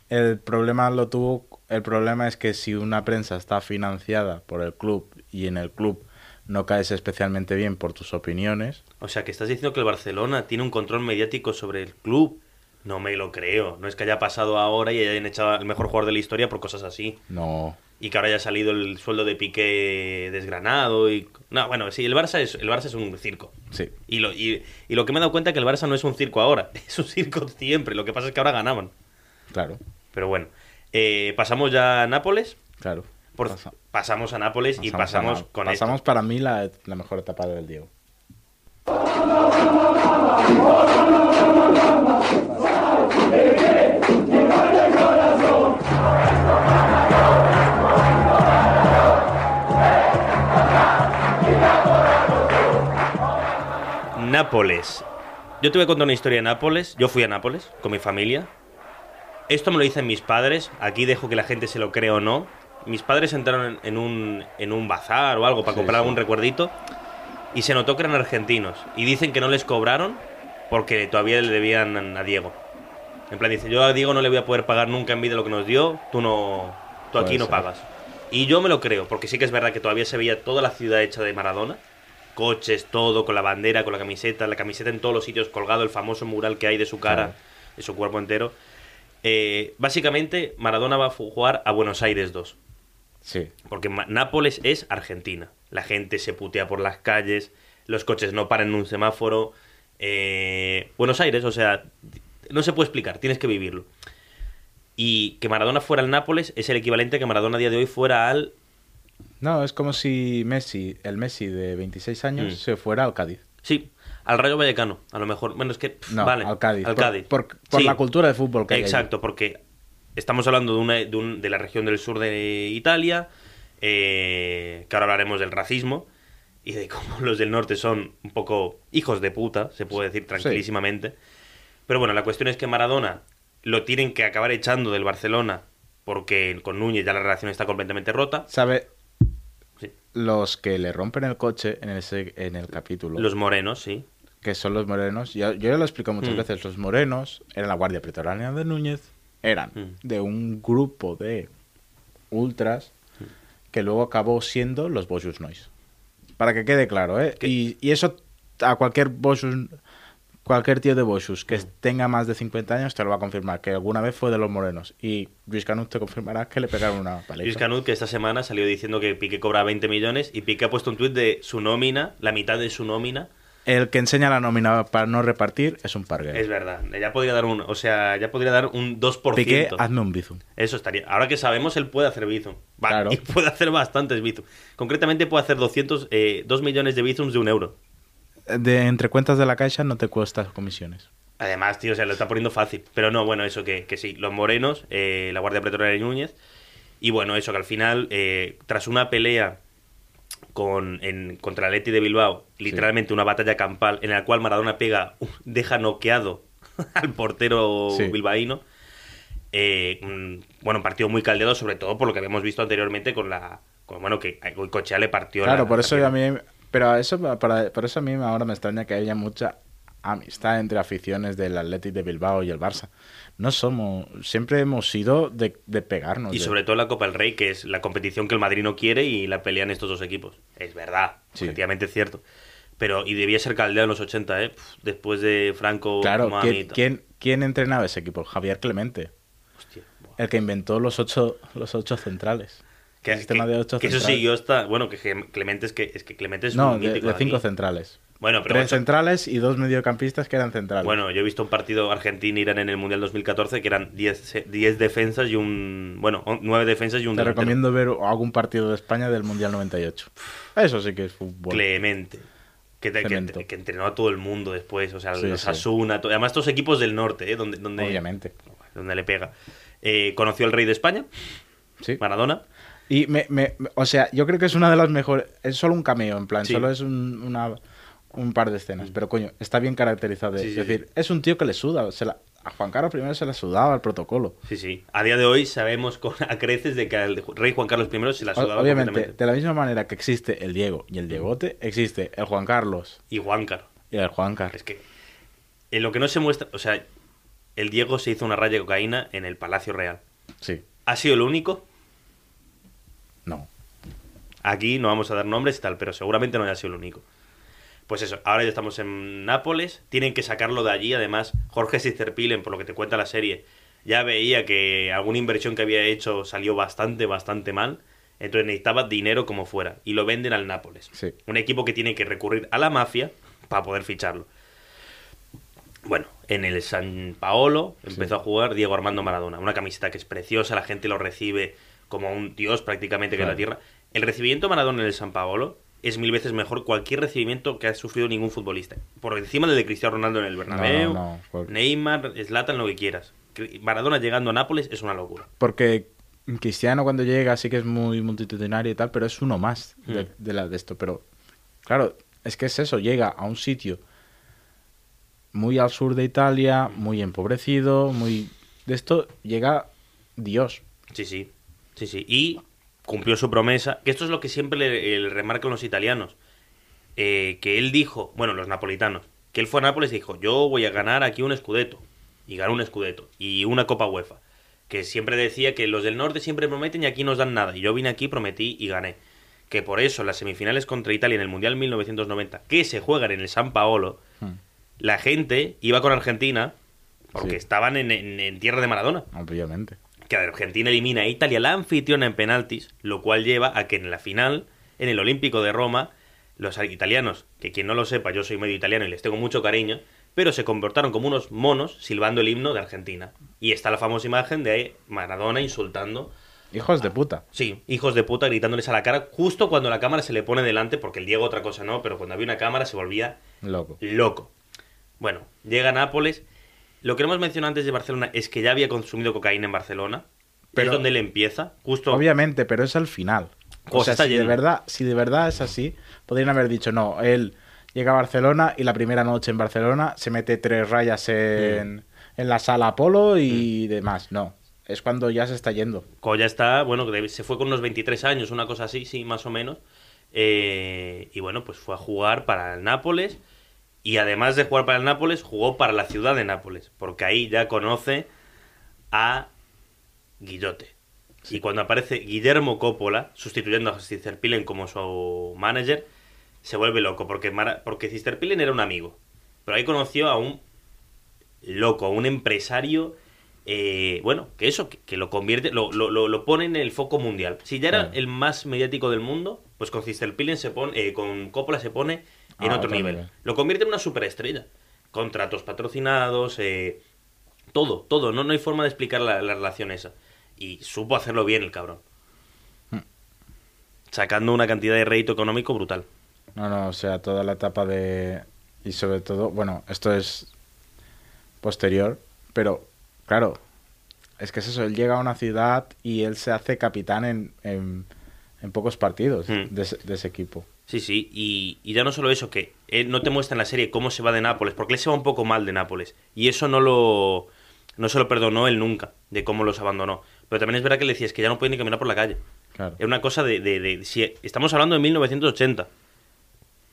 El problema lo tuvo. El problema es que si una prensa está financiada por el club y en el club no caes especialmente bien por tus opiniones, O sea, que estás diciendo que el Barcelona tiene un control mediático sobre el club. No me lo creo. No es que haya pasado ahora y hayan echado al mejor jugador de la historia por cosas así. no. Y que ahora haya salido el sueldo de Piqué desgranado y... No, bueno, sí, el Barça es, el Barça es un circo. Sí. Y lo, y, y lo que me he dado cuenta es que el Barça no es un circo ahora. Es un circo siempre. Lo que pasa es que ahora ganaban. Claro, Pero bueno. Eh, pasamos ya a Nápoles. claro. Por- Pasa- pasamos a Nápoles y a pasamos Nap- con pasamos esto. para mí la, la mejor etapa del Diego. Nápoles. Yo te voy a contar una historia de Nápoles. Yo fui a Nápoles con mi familia. Esto me lo dicen mis padres. Aquí dejo que la gente se lo cree o no. Mis padres entraron en, un, en un bazar o algo para Sí, comprar sí. algún recuerdito. Y se notó que eran argentinos. Y dicen que no les cobraron porque todavía le debían a Diego. En plan, dice, yo a Diego no le voy a poder pagar nunca en vida lo que nos dio. Tú no... Tú aquí Puede no ser. pagas. Y yo me lo creo, porque sí que es verdad que todavía se veía toda la ciudad hecha de Maradona coches, todo, con la bandera, con la camiseta, la camiseta en todos los sitios colgado, el famoso mural que hay de su cara, Claro. de su cuerpo entero. Eh, básicamente, Maradona va a jugar a Buenos Aires 2, Sí. porque Nápoles es Argentina. La gente se putea por las calles, los coches no paran en un semáforo. eh, Buenos Aires, o sea, no se puede explicar, tienes que vivirlo. Y que Maradona fuera al Nápoles es el equivalente a que Maradona a día de hoy fuera al No, es como si Messi, el Messi de 26 años, Mm. se fuera al Cádiz. Sí, al Rayo Vallecano, a lo mejor. Bueno, es que. pff, No, vale, al Cádiz. Al Por- Cádiz. Por, por Sí, la cultura de fútbol que hay. Exacto, porque estamos hablando de, una, de, un- de la región del sur de Italia, eh, que ahora hablaremos del racismo y de cómo los del norte son un poco hijos de puta, se puede decir tranquilísimamente. Pero bueno, la cuestión es que Maradona lo tienen que acabar echando del Barcelona porque con Núñez ya la relación está completamente rota. ¿Sabe? Sí. Los que le rompen el coche en, ese, en el capítulo. Los morenos, sí. que son los morenos. Yo, yo ya lo he explicado muchas Mm. veces. Los morenos eran la Guardia Pretoriana de Núñez. Eran Mm. de un grupo de ultras que luego acabó siendo los Boschus Noise. Para que quede claro, ¿eh? Y, y eso a cualquier Boschus, cualquier tío de Boschus Mm. que tenga más de 50 años te lo va a confirmar, que alguna vez fue de los morenos. Y Luis Canut te confirmará que le pegaron una paliza. Luis Canut, que esta semana salió diciendo que Piqué cobra 20 millones y Piqué ha puesto un tuit de su nómina, la mitad de su nómina. El que enseña la nómina para no repartir es un parguero. Es verdad, ya podría dar un, o sea, ya podría dar un 2%. Piqué, hazme un bizum. Eso estaría. Ahora que sabemos, él puede hacer Bizum. Va, Claro. Y puede hacer bastantes Bizum. Concretamente puede hacer 200, eh, 2 millones de Bizums de un euro. De entre cuentas de la caixa no te cuesta comisiones. Además, tío, se lo está poniendo fácil. Pero no, bueno, eso que, que sí. Los morenos, eh, la Guardia Pretoriana de Núñez. Y bueno, eso que al final, eh, tras una pelea con, en, contra el Leti de Bilbao, literalmente una batalla campal, en la cual Maradona pega, deja noqueado al portero Sí. bilbaíno. Eh, un- bueno, un partido muy caldeado, sobre todo por lo que habíamos visto anteriormente con la. Con, bueno, que Cochea le partió Claro, la- por la eso pierna. a mí, pero eso, para, eso a mí ahora me extraña que haya mucha amistad entre aficiones del Athletic de Bilbao y el Barça. No somos, siempre hemos sido de, de pegarnos. Y de- sobre todo la Copa del Rey, que es la competición que el Madrid no quiere y la pelean estos dos equipos. Es verdad, Sí. efectivamente es cierto. Pero, y debía ser Caldea en los 80, ¿eh? Después de Franco, Claro, ¿quién, quién, quién entrenaba ese equipo? Javier Clemente, Hostia, buah. el que inventó los ocho, los ocho centrales. Que, el sistema que- de ocho que eso centrales. siguió hasta... Bueno, que Clemente es que, es que Clemente es No, un de, mítico de de cinco aquí. centrales. Bueno, pero Tres ocho- centrales y dos mediocampistas que eran centrales. Bueno, yo he visto un partido Argentina-Irán en el Mundial 2014 que eran 10 se- 10 defensas y un... Bueno, 9 defensas y un Te delantero. recomiendo ver algún partido de España del Mundial 98. Eso sí que es fútbol. Clemente. Que, que, entrenó a todo el mundo después, o sea, Sí, los sí. Asuna, además estos equipos del norte, ¿eh? donde, donde, Obviamente. donde le pega. Eh, conoció al rey de España, Sí. Maradona. Y me, me- o sea, yo creo que es una de las mejores. Es solo un cameo, en plan, solo es un, una- un par de escenas. Pero coño, está bien caracterizado. Sí, es sí, decir, es un tío que le suda. se la- a Juan Carlos I se le sudaba el protocolo. Sí, sí. A día de hoy sabemos con a creces de que al rey Juan Carlos I se la sudaba Obviamente, de la misma manera que existe el Diego y el Diegote, existe el Juan Carlos Y Juan Carlos. y el Juan Carlos. Es que en lo que no se muestra, o sea, el Diego se hizo una raya de cocaína en el Palacio Real. Sí, ¿Ha sido lo único? no. Aquí no vamos a dar nombres y tal, pero seguramente no haya sido el único. Pues eso, ahora ya estamos en Nápoles, tienen que sacarlo de allí, además Jorge Sisterpilen, por lo que te cuenta la serie, ya veía que alguna inversión que había hecho salió bastante, bastante mal, entonces necesitaba dinero como fuera, y lo venden al Nápoles. Sí. Un equipo que tiene que recurrir a la mafia para poder ficharlo. Bueno, en el San Paolo empezó a jugar Diego Armando Maradona, una camiseta que es preciosa, la gente lo recibe como un dios prácticamente que en la Claro. tierra. El recibimiento de Maradona en el San Paolo es mil veces mejor cualquier recibimiento que ha sufrido ningún futbolista. Por encima del de Cristiano Ronaldo en el Bernabéu, No, no, Neymar, Zlatan, lo que quieras. Maradona llegando a Nápoles es una locura. Porque Cristiano cuando llega sí que es muy multitudinario y tal, pero es uno más de, Mm. de la, de esto. Pero claro, es que es eso, llega a un sitio muy al sur de Italia, muy empobrecido, muy... De esto llega Dios. Sí, sí. Sí, sí. Y cumplió su promesa. Que esto es lo que siempre le, le remarcan los italianos. Eh, que él dijo, bueno, los napolitanos, que él fue a Nápoles y dijo, yo voy a ganar aquí un escudeto. Y ganó un escudeto. Y una Copa UEFA. Que siempre decía que los del norte siempre prometen y aquí nos dan nada. Y yo vine aquí, prometí y gané. Que por eso las semifinales contra Italia en el Mundial 1990, que se juegan en el San Paolo, Hmm, la gente iba con Argentina porque Sí. estaban en- en- en tierra de Maradona Obviamente. Que Argentina elimina a Italia, la anfitriona en penaltis, lo cual lleva a que en la final, en el Olímpico de Roma, los italianos, que quien no lo sepa, yo soy medio italiano y les tengo mucho cariño, pero se comportaron como unos monos silbando el himno de Argentina. Y está la famosa imagen de Maradona insultando, Hijos de puta. sí, hijos de puta gritándoles a la cara, justo cuando la cámara se le pone delante, porque el Diego otra cosa no, pero cuando había una cámara se volvía Loco. loco. Bueno, llega a Nápoles. Lo que no hemos mencionado antes de Barcelona es que ya había consumido cocaína en Barcelona. Pero- es donde él empieza. Justo. Obviamente, pero es al final. Como O se sea, si de, verdad, si de verdad es así, podrían haber dicho, no, él llega a Barcelona y la primera noche en Barcelona se mete tres rayas en, Mm. en la sala Apolo y demás. No, es cuando ya se está yendo. Como ya está, bueno, se fue con unos 23 años, una cosa así, sí, más o menos. Eh, y bueno, pues fue a jugar para el Nápoles. Y además de jugar para el Nápoles, jugó para la ciudad de Nápoles, porque ahí ya conoce a Guillote. Y cuando aparece Guillermo Coppola, sustituyendo a Cisterpilen como su manager, se vuelve loco, porque, Mara- porque Cisterpilen era un amigo. Pero ahí conoció a un loco, a un empresario, eh, bueno, que eso, que, que lo convierte, lo, lo, lo- lo pone en el foco mundial. Si ya era el más mediático del mundo, pues con Cisterpilen se pone, eh, con Coppola se pone en Ah, otro, nivel. Lo convierte en una superestrella. Contratos patrocinados, eh, todo, todo. No, no hay forma de explicar la, la relación esa. Y supo hacerlo bien el cabrón. Hmm. Sacando una cantidad de rédito económico brutal. No, no, o sea, toda la etapa de... Y sobre todo, bueno, esto es posterior, pero claro, es que es eso, él llega a una ciudad y él se hace capitán en, en, en pocos partidos Hmm. de, ese, de ese equipo. Sí, sí, y, y ya no solo eso, que él no te muestra en la serie cómo se va de Nápoles, porque él se va un poco mal de Nápoles, y eso no lo no se lo perdonó él nunca, de cómo los abandonó. Pero también es verdad que le decía, es que ya no puede ni caminar por la calle. Claro. Es una cosa de, de, de- si estamos hablando de 1980,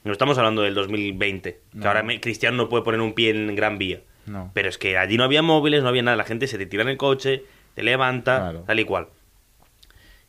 no estamos hablando del 2020, que No. ahora me- Cristiano no puede poner un pie en Gran Vía. No. Pero es que allí no había móviles, no había nada, la gente se te tira en el coche, te levanta, Claro. tal y cual.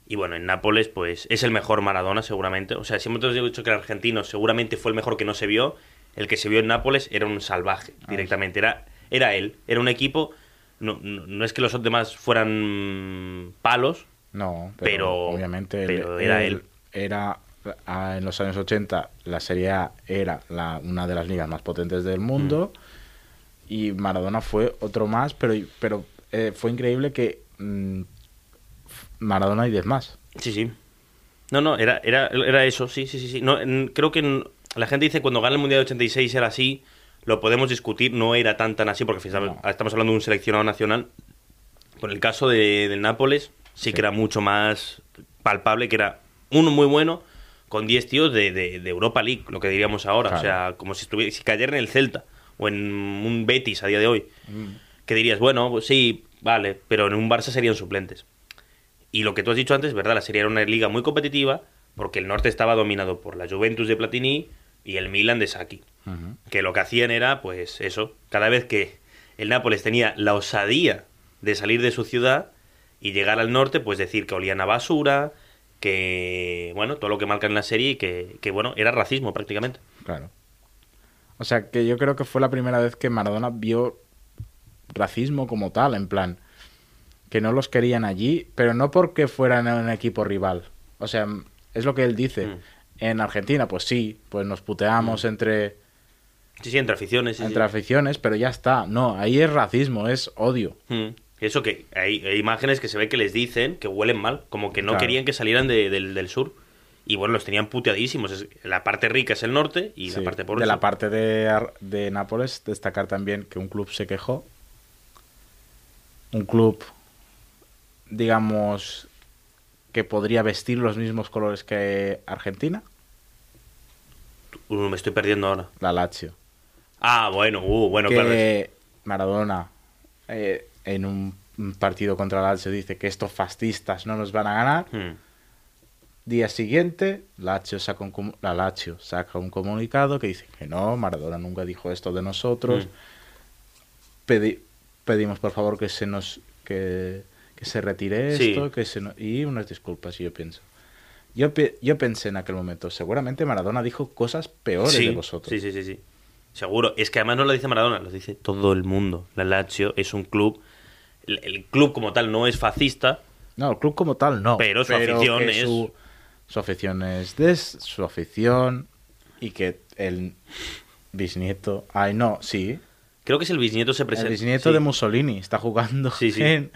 Y bueno, en Nápoles, pues es el mejor Maradona, seguramente. O sea, si hemos dicho que el argentino seguramente fue el mejor que no se vio, el que se vio en Nápoles era un salvaje, Ah, directamente. Era, era él, era un equipo. No, no, no es que los demás fueran palos, No, pero, Pero- obviamente él- pero era él. era ah, en los años 80 la Serie A era la, una de las ligas más potentes del mundo Mm. y Maradona fue otro más, pero, pero eh, fue increíble que mm, Maradona y 10 más. Sí, sí. No, no, era, era, era eso, sí, sí, sí. sí. No, creo que en- la gente dice cuando gana el Mundial de 86 era así, lo podemos discutir, no era tan tan así, porque fíjate, No. estamos hablando de un seleccionado nacional. Por el caso de, del Nápoles, sí, Sí. que era mucho más palpable, que era uno muy bueno con 10 tíos de, de- de Europa League, lo que diríamos ahora. O sea, como si, estuviera, si cayera en el Celta o en un Betis a día de hoy. Que dirías, bueno, pues sí, vale, pero en un Barça serían suplentes. Y lo que tú has dicho antes, ¿verdad? La serie era una liga muy competitiva porque el norte estaba dominado por la Juventus de Platini y el Milan de Que lo que hacían era, pues eso, cada vez que el Nápoles tenía la osadía de salir de su ciudad y llegar al norte, pues decir que olían a basura, que, bueno, todo lo que marca en la serie y que, que bueno, era racismo prácticamente. Claro. O sea, que yo creo que fue la primera vez que Maradona vio racismo como tal, en plan, que no los querían allí, pero no porque fueran un equipo rival. O sea, es lo que él dice. Mm. En Argentina, pues sí, pues nos puteamos entre, Sí, sí, entre aficiones. sí, sí. entre aficiones, pero ya está. No, ahí es racismo, es odio. Mm. Eso que hay, hay imágenes que se ve que les dicen que huelen mal, como que no Claro. querían que salieran de- del, del sur. Y bueno, los tenían puteadísimos. La parte rica es el norte y la parte pobre de la parte de, de Nápoles, destacar también que un club se quejó. Un club, digamos, que podría vestir los mismos colores que Argentina, Uh, me estoy perdiendo ahora. la Lazio. Ah, bueno, uh, bueno, que claro. Maradona eh, en un partido contra la Lazio dice que estos fascistas no nos van a ganar. Mm. Día siguiente, Lazio saca un, la Lazio saca un comunicado que dice que no, Maradona nunca dijo esto de nosotros. Mm. Pedi- pedimos por favor que se nos que, que se retire Sí. esto, que se no- y unas disculpas, yo pienso. Yo, yo pensé en aquel momento, seguramente Maradona dijo cosas peores Sí, de vosotros. sí, sí, sí, sí. Seguro. Es que además no lo dice Maradona, lo dice todo el mundo. La Lazio es un club. El, el club como tal no es fascista. No, el club como tal no. Pero su afición es- Su, su afición es de su afición y que el bisnieto... Ay, no, sí. Creo que es el bisnieto se El presenta. bisnieto sí. de Mussolini está jugando Sí, sí. en,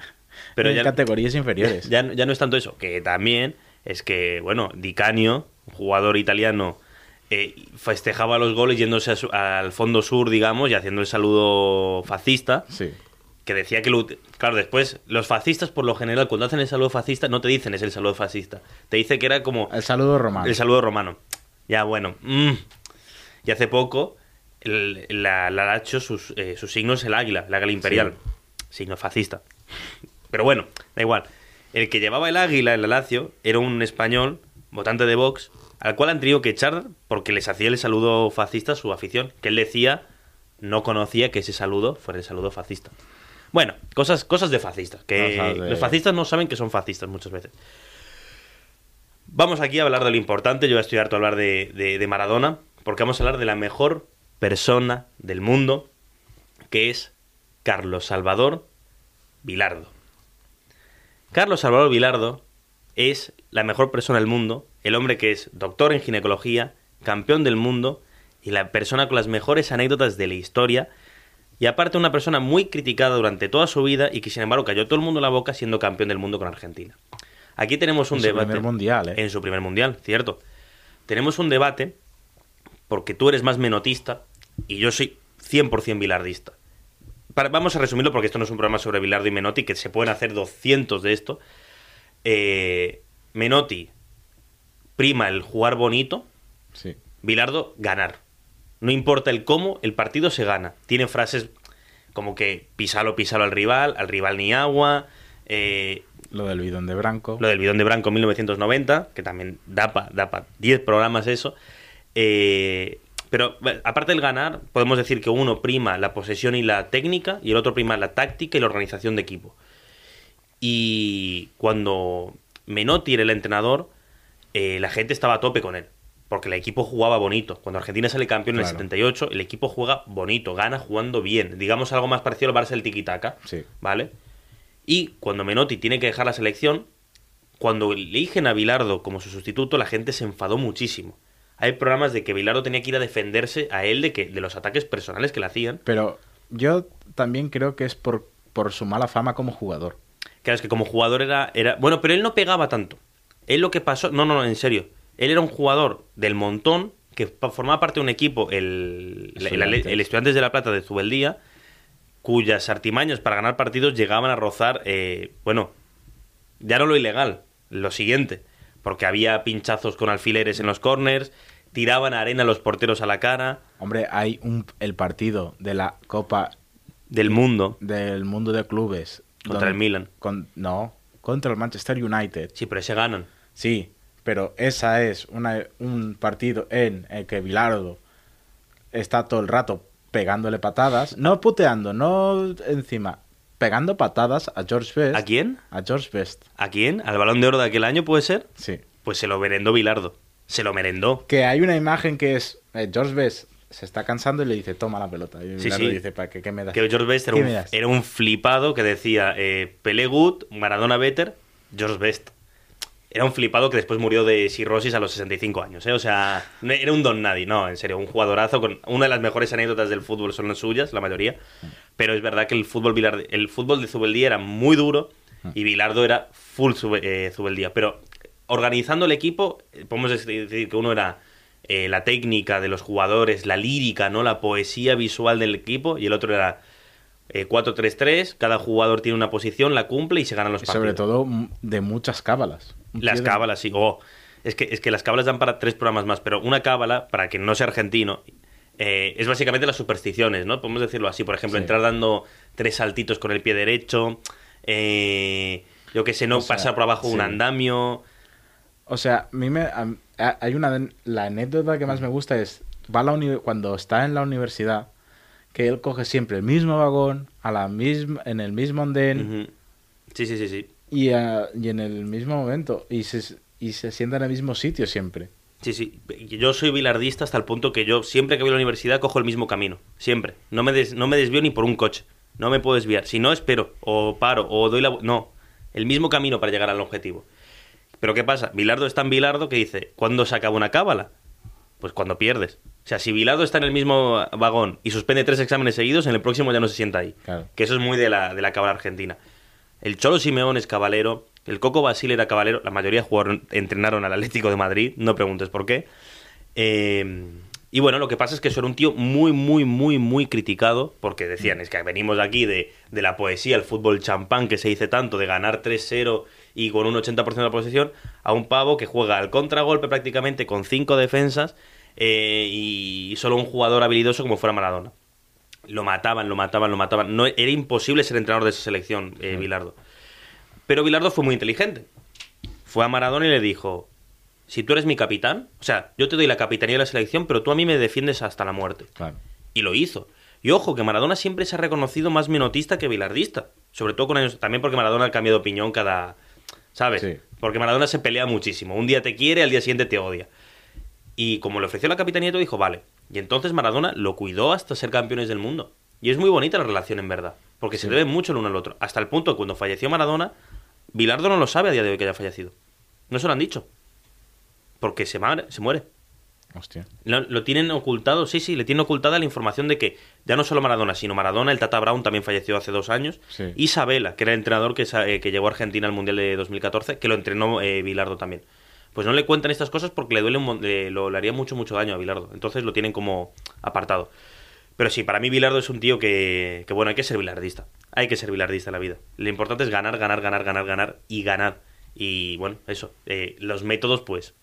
Pero en ya- categorías inferiores. Ya, ya no es tanto eso, que también es que, bueno, Di Canio, un jugador italiano, eh, festejaba los goles yéndose a su- al fondo sur, digamos, y haciendo el saludo fascista, Sí. que decía que, lo claro, después, los fascistas por lo general, cuando hacen el saludo fascista, no te dicen es el saludo fascista, te dice que era como El saludo romano. el saludo romano. Ya, bueno. mm. Y hace poco, el- la, la sus, eh, su signo es el águila, el águila imperial. Signo fascista. Pero bueno, da igual. El que llevaba el águila en la Lazio era un español, votante de Vox, al cual han tenido que echar porque les hacía el saludo fascista a su afición, que él decía no conocía que ese saludo fuera el saludo fascista. Bueno, cosas, cosas de fascistas, que los fascistas no saben que son fascistas muchas veces. Vamos aquí a hablar de lo importante, yo voy a estudiar harto a hablar de, de- de Maradona, porque vamos a hablar de la mejor persona del mundo, que es Carlos Salvador Vilardo. Carlos Salvador Vilardo es la mejor persona del mundo, el hombre que es doctor en ginecología, campeón del mundo y la persona con las mejores anécdotas de la historia. Y aparte una persona muy criticada durante toda su vida y que sin embargo cayó todo el mundo en la boca siendo campeón del mundo con Argentina. Aquí tenemos un En su debate. primer mundial, ¿eh? En su primer mundial, cierto. Tenemos un debate porque tú eres más menotista y yo soy 100% bilardista. Para- vamos a resumirlo porque esto no es un programa sobre Bilardo y Menotti, que se pueden hacer 200 de esto. Eh, Menotti prima el jugar bonito, Sí. Bilardo ganar. No importa el cómo, el partido se gana. Tiene frases como que pisalo, pisalo al rival, al rival ni agua, eh, Lo del bidón de Branco. lo del bidón de Branco en 1990, que también da para da pa 10 programas eso. Eh, pero aparte del ganar, podemos decir que uno prima la posesión y la técnica y el otro prima la táctica y la organización de equipo. Y cuando Menotti era el entrenador, eh, la gente estaba a tope con él. Porque el equipo jugaba bonito. Cuando Argentina sale campeón en el Claro. 78, el equipo juega bonito, gana jugando bien. Digamos algo más parecido al Barça del tiki-taka. Sí. ¿Vale? Y cuando Menotti tiene que dejar la selección, cuando eligen a Bilardo como su sustituto, la gente se enfadó muchísimo. Hay programas de que Bilardo tenía que ir a defenderse a él de, que, de los ataques personales que le hacían. Pero yo también creo que es por, por su mala fama como jugador. Claro, es que como jugador era, era... Bueno, pero él no pegaba tanto. Él lo que pasó... No, no, no, en serio. Él era un jugador del montón que formaba parte de un equipo, el, Estudiantes. el Estudiantes de La Plata de Zubeldía, cuyas artimañas para ganar partidos llegaban a rozar, eh, bueno, ya no lo ilegal, lo siguiente, porque había pinchazos con alfileres en los corners, tiraban arena a los porteros a la cara, Hombre, hay un, el partido de la Copa del mundo. del Mundo de Clubes. Contra el Milan. con- no, contra el Manchester United. Sí, pero ese ganan. Sí, pero esa es una, un partido en el que Bilardo está todo el rato pegándole patadas, no puteando, no encima, pegando patadas a George Best. ¿A quién? A George Best, ¿A quién? ¿Al balón de oro de aquel año puede ser? sí. Pues se lo merendó Bilardo. Se lo merendó. Que hay una imagen que es eh, George Best se está cansando y le dice, toma la pelota. Y Sí, sí. dice, ¿para qué, qué me das? Que George Best era ¿Qué un, era flipado que decía eh, Pelé Good, Maradona Better, George Best. Era un flipado que después murió de cirrosis a los 65 años, ¿eh? O sea, era un don nadie, no, en serio, un jugadorazo con una de las mejores anécdotas del fútbol son las suyas, la mayoría. Pero es verdad que el fútbol, Bilardo- el fútbol de Zubeldía era muy duro y Bilardo era full Zube- eh, Zubeldía. Pero organizando el equipo, eh, podemos decir que uno era eh, la técnica de los jugadores, la lírica, ¿no? La poesía visual del equipo y el otro era eh, 4-3-3, cada jugador tiene una posición, la cumple y se ganan los Y partidos. sobre todo de muchas cábalas. Las cábalas, sí. Oh, es, que, es que las cábalas dan para tres programas más, pero una cábala, para quien no sea argentino, eh, es básicamente las supersticiones, ¿no? Podemos decirlo así. Por ejemplo, Sí. entrar dando tres saltitos con el pie derecho, eh, yo que sé, no O sea, pasar por abajo un andamio. O sea, a mí me, a- a- hay una la anécdota que más me gusta es va a la uni- cuando está en la universidad que él coge siempre el mismo vagón a la misma en el mismo andén. Sí, sí, sí, sí. Y, a- y en el mismo momento y se y se sienta en el mismo sitio siempre. Sí, sí. Yo soy bilardista hasta el punto que yo siempre que voy a la universidad cojo el mismo camino. Siempre. No me, des- no me desvío ni por un coche. No me puedo desviar. Si no, espero. O paro. O doy la... No. El mismo camino para llegar al objetivo. Pero ¿qué pasa? Bilardo es tan bilardo que dice, ¿cuándo se acaba una cábala? Pues cuando pierdes. O sea, si Bilardo está en el mismo vagón y suspende tres exámenes seguidos, en el próximo ya no se sienta ahí. Claro. Que eso es muy de la, de la cábala argentina. El Cholo Simeón es cabalero, el Coco Basile era cabalero, la mayoría jugaron, entrenaron al Atlético de Madrid, no preguntes por qué. Eh, y bueno, lo que pasa es que eso era un tío muy, muy, muy, muy criticado, porque decían, es que venimos aquí de, de la poesía, el fútbol champán que se dice tanto, de ganar 3-0 y con un 80% de la posesión, a un pavo que juega al contragolpe prácticamente con cinco defensas eh, y solo un jugador habilidoso como fuera Maradona. Lo mataban, lo mataban, lo mataban. No, era imposible ser entrenador de esa selección, eh, Bilardo. Pero Bilardo fue muy inteligente. Fue a Maradona y le dijo, si tú eres mi capitán, o sea, yo te doy la capitanía de la selección, pero tú a mí me defiendes hasta la muerte. Claro. Y lo hizo. Y ojo, que Maradona siempre se ha reconocido más minotista que bilardista. Sobre todo con años. También porque Maradona ha cambiado de opinión cada. ¿Sabes? Sí. Porque Maradona se pelea muchísimo. Un día te quiere, al día siguiente te odia. Y como le ofreció la capitanía, dijo, vale. Y entonces Maradona lo cuidó hasta ser campeones del mundo. Y es muy bonita la relación, en verdad. Porque se deben mucho el uno al otro. Hasta el punto que cuando falleció Maradona, Bilardo no lo sabe a día de hoy que haya fallecido. No se lo han dicho. Porque se, muere- se muere. Hostia. Lo, lo tienen ocultado, sí, sí, le tienen ocultada la información de que ya no solo Maradona, sino Maradona, el Tata Brown también falleció hace dos años. Sí. Isabela, que era el entrenador que, eh, que llevó a Argentina al Mundial de 2014, que lo entrenó eh, Bilardo también. Pues no le cuentan estas cosas porque le duele un le, lo, le haría mucho, mucho daño a Bilardo. Entonces lo tienen como apartado. Pero sí, para mí Bilardo es un tío que, que, bueno, hay que ser bilardista. Hay que ser bilardista en la vida. Lo importante es ganar, ganar, ganar, ganar, ganar y ganar. Y bueno, eso. eh, los métodos, pues.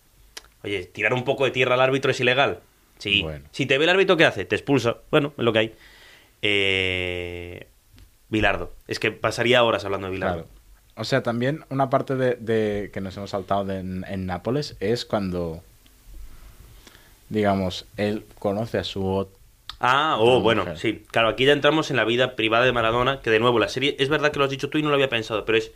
Oye, tirar un poco de tierra al árbitro es ilegal. Sí. Bueno. Si te ve el árbitro, ¿qué hace? Te expulsa. Bueno, es lo que hay. Eh, Bilardo. Es que pasaría horas hablando de Bilardo. Claro. O sea, también una parte de, de- que nos hemos saltado de- en, en Nápoles es cuando, digamos, él conoce a su Ah, oh, bueno, mujer. sí. Claro, aquí ya entramos en la vida privada de Maradona, que de nuevo, la serie, es verdad que lo has dicho tú y no lo había pensado, pero es,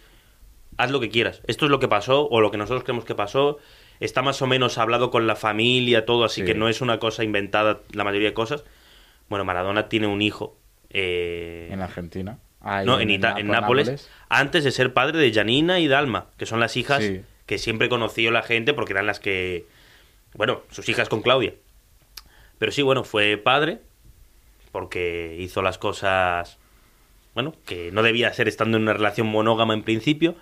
haz lo que quieras. Esto es lo que pasó, o lo que nosotros creemos que pasó. Está más o menos hablado con la familia, todo, así Sí. que no es una cosa inventada la mayoría de cosas. Bueno, Maradona tiene un hijo. eh, en Argentina. Ahí no, en, Ita- en Nápoles, antes de ser padre de Janina y Dalma, que son las hijas Sí. que siempre conoció la gente porque eran las que, bueno, sus hijas con Claudia. Pero sí, bueno, fue padre porque hizo las cosas, bueno, que no debía ser estando en una relación monógama en principio.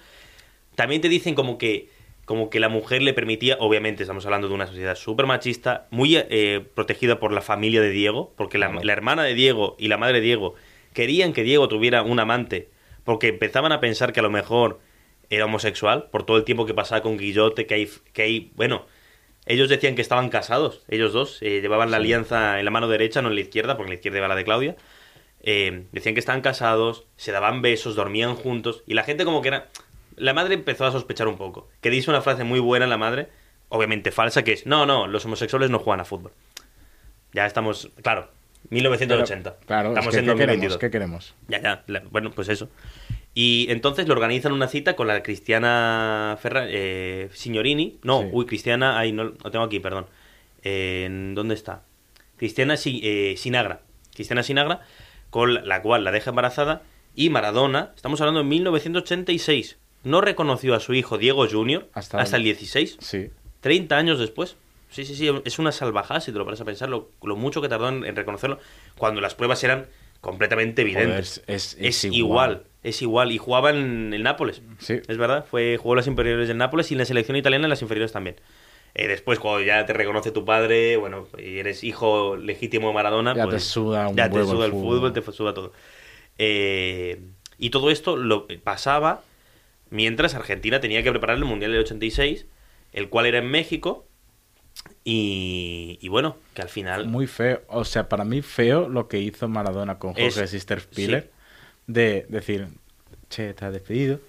También te dicen como que como que la mujer le permitía, obviamente estamos hablando de una sociedad súper machista, muy eh, protegida por la familia de Diego, porque la, la hermana de Diego y la madre de Diego querían que Diego tuviera un amante, porque empezaban a pensar que a lo mejor era homosexual, por todo el tiempo que pasaba con Guillote, que hay, que hay bueno, ellos decían que estaban casados, ellos dos, eh, llevaban la alianza en la mano derecha, no en la izquierda, porque en la izquierda iba la de Claudia. Eh, decían que estaban casados, se daban besos, dormían juntos, y la gente como que era... La madre empezó a sospechar un poco, que dice una frase muy buena la madre, obviamente falsa, que es, no, no, los homosexuales no juegan a fútbol. Ya estamos, claro, 1980. Pero, claro, estamos es que, en ¿qué 2022. queremos? ¿Qué queremos? Ya, ya, bueno, pues eso. Y entonces le organizan una cita con la Cristiana Ferra, eh, Signorini. No, Sí. uy, Cristiana, ahí no lo tengo aquí, perdón. Eh, ¿en ¿Dónde está? Cristiana eh, Sinagra. Cristiana Sinagra, con la- cual la deja embarazada. Y Maradona, estamos hablando de 1986, no reconoció a su hijo Diego Jr. Hasta hasta, el 16. Sí. 30 años después. Sí, sí, sí, es una salvajada si te lo paras a pensar, lo, lo mucho que tardó en, en reconocerlo, cuando las pruebas eran completamente evidentes. es, es- es, es igual. es igual. Y jugaba en el Nápoles. Sí. Es verdad, fue, jugó en las inferiores del Nápoles y en la selección italiana en las inferiores también. Eh, después, cuando ya te reconoce tu padre, bueno, y eres hijo legítimo de Maradona, Ya pues, te suda un ya te suda el fútbol. fútbol, te suda todo. Eh, y todo esto lo pasaba mientras Argentina tenía que preparar el Mundial del 86, el cual era en México. Y, y bueno, que al final... Muy feo. O sea, para mí feo lo que hizo Maradona con Es- Jorge Sister Spiller. sí. De decir, che, estás despedido.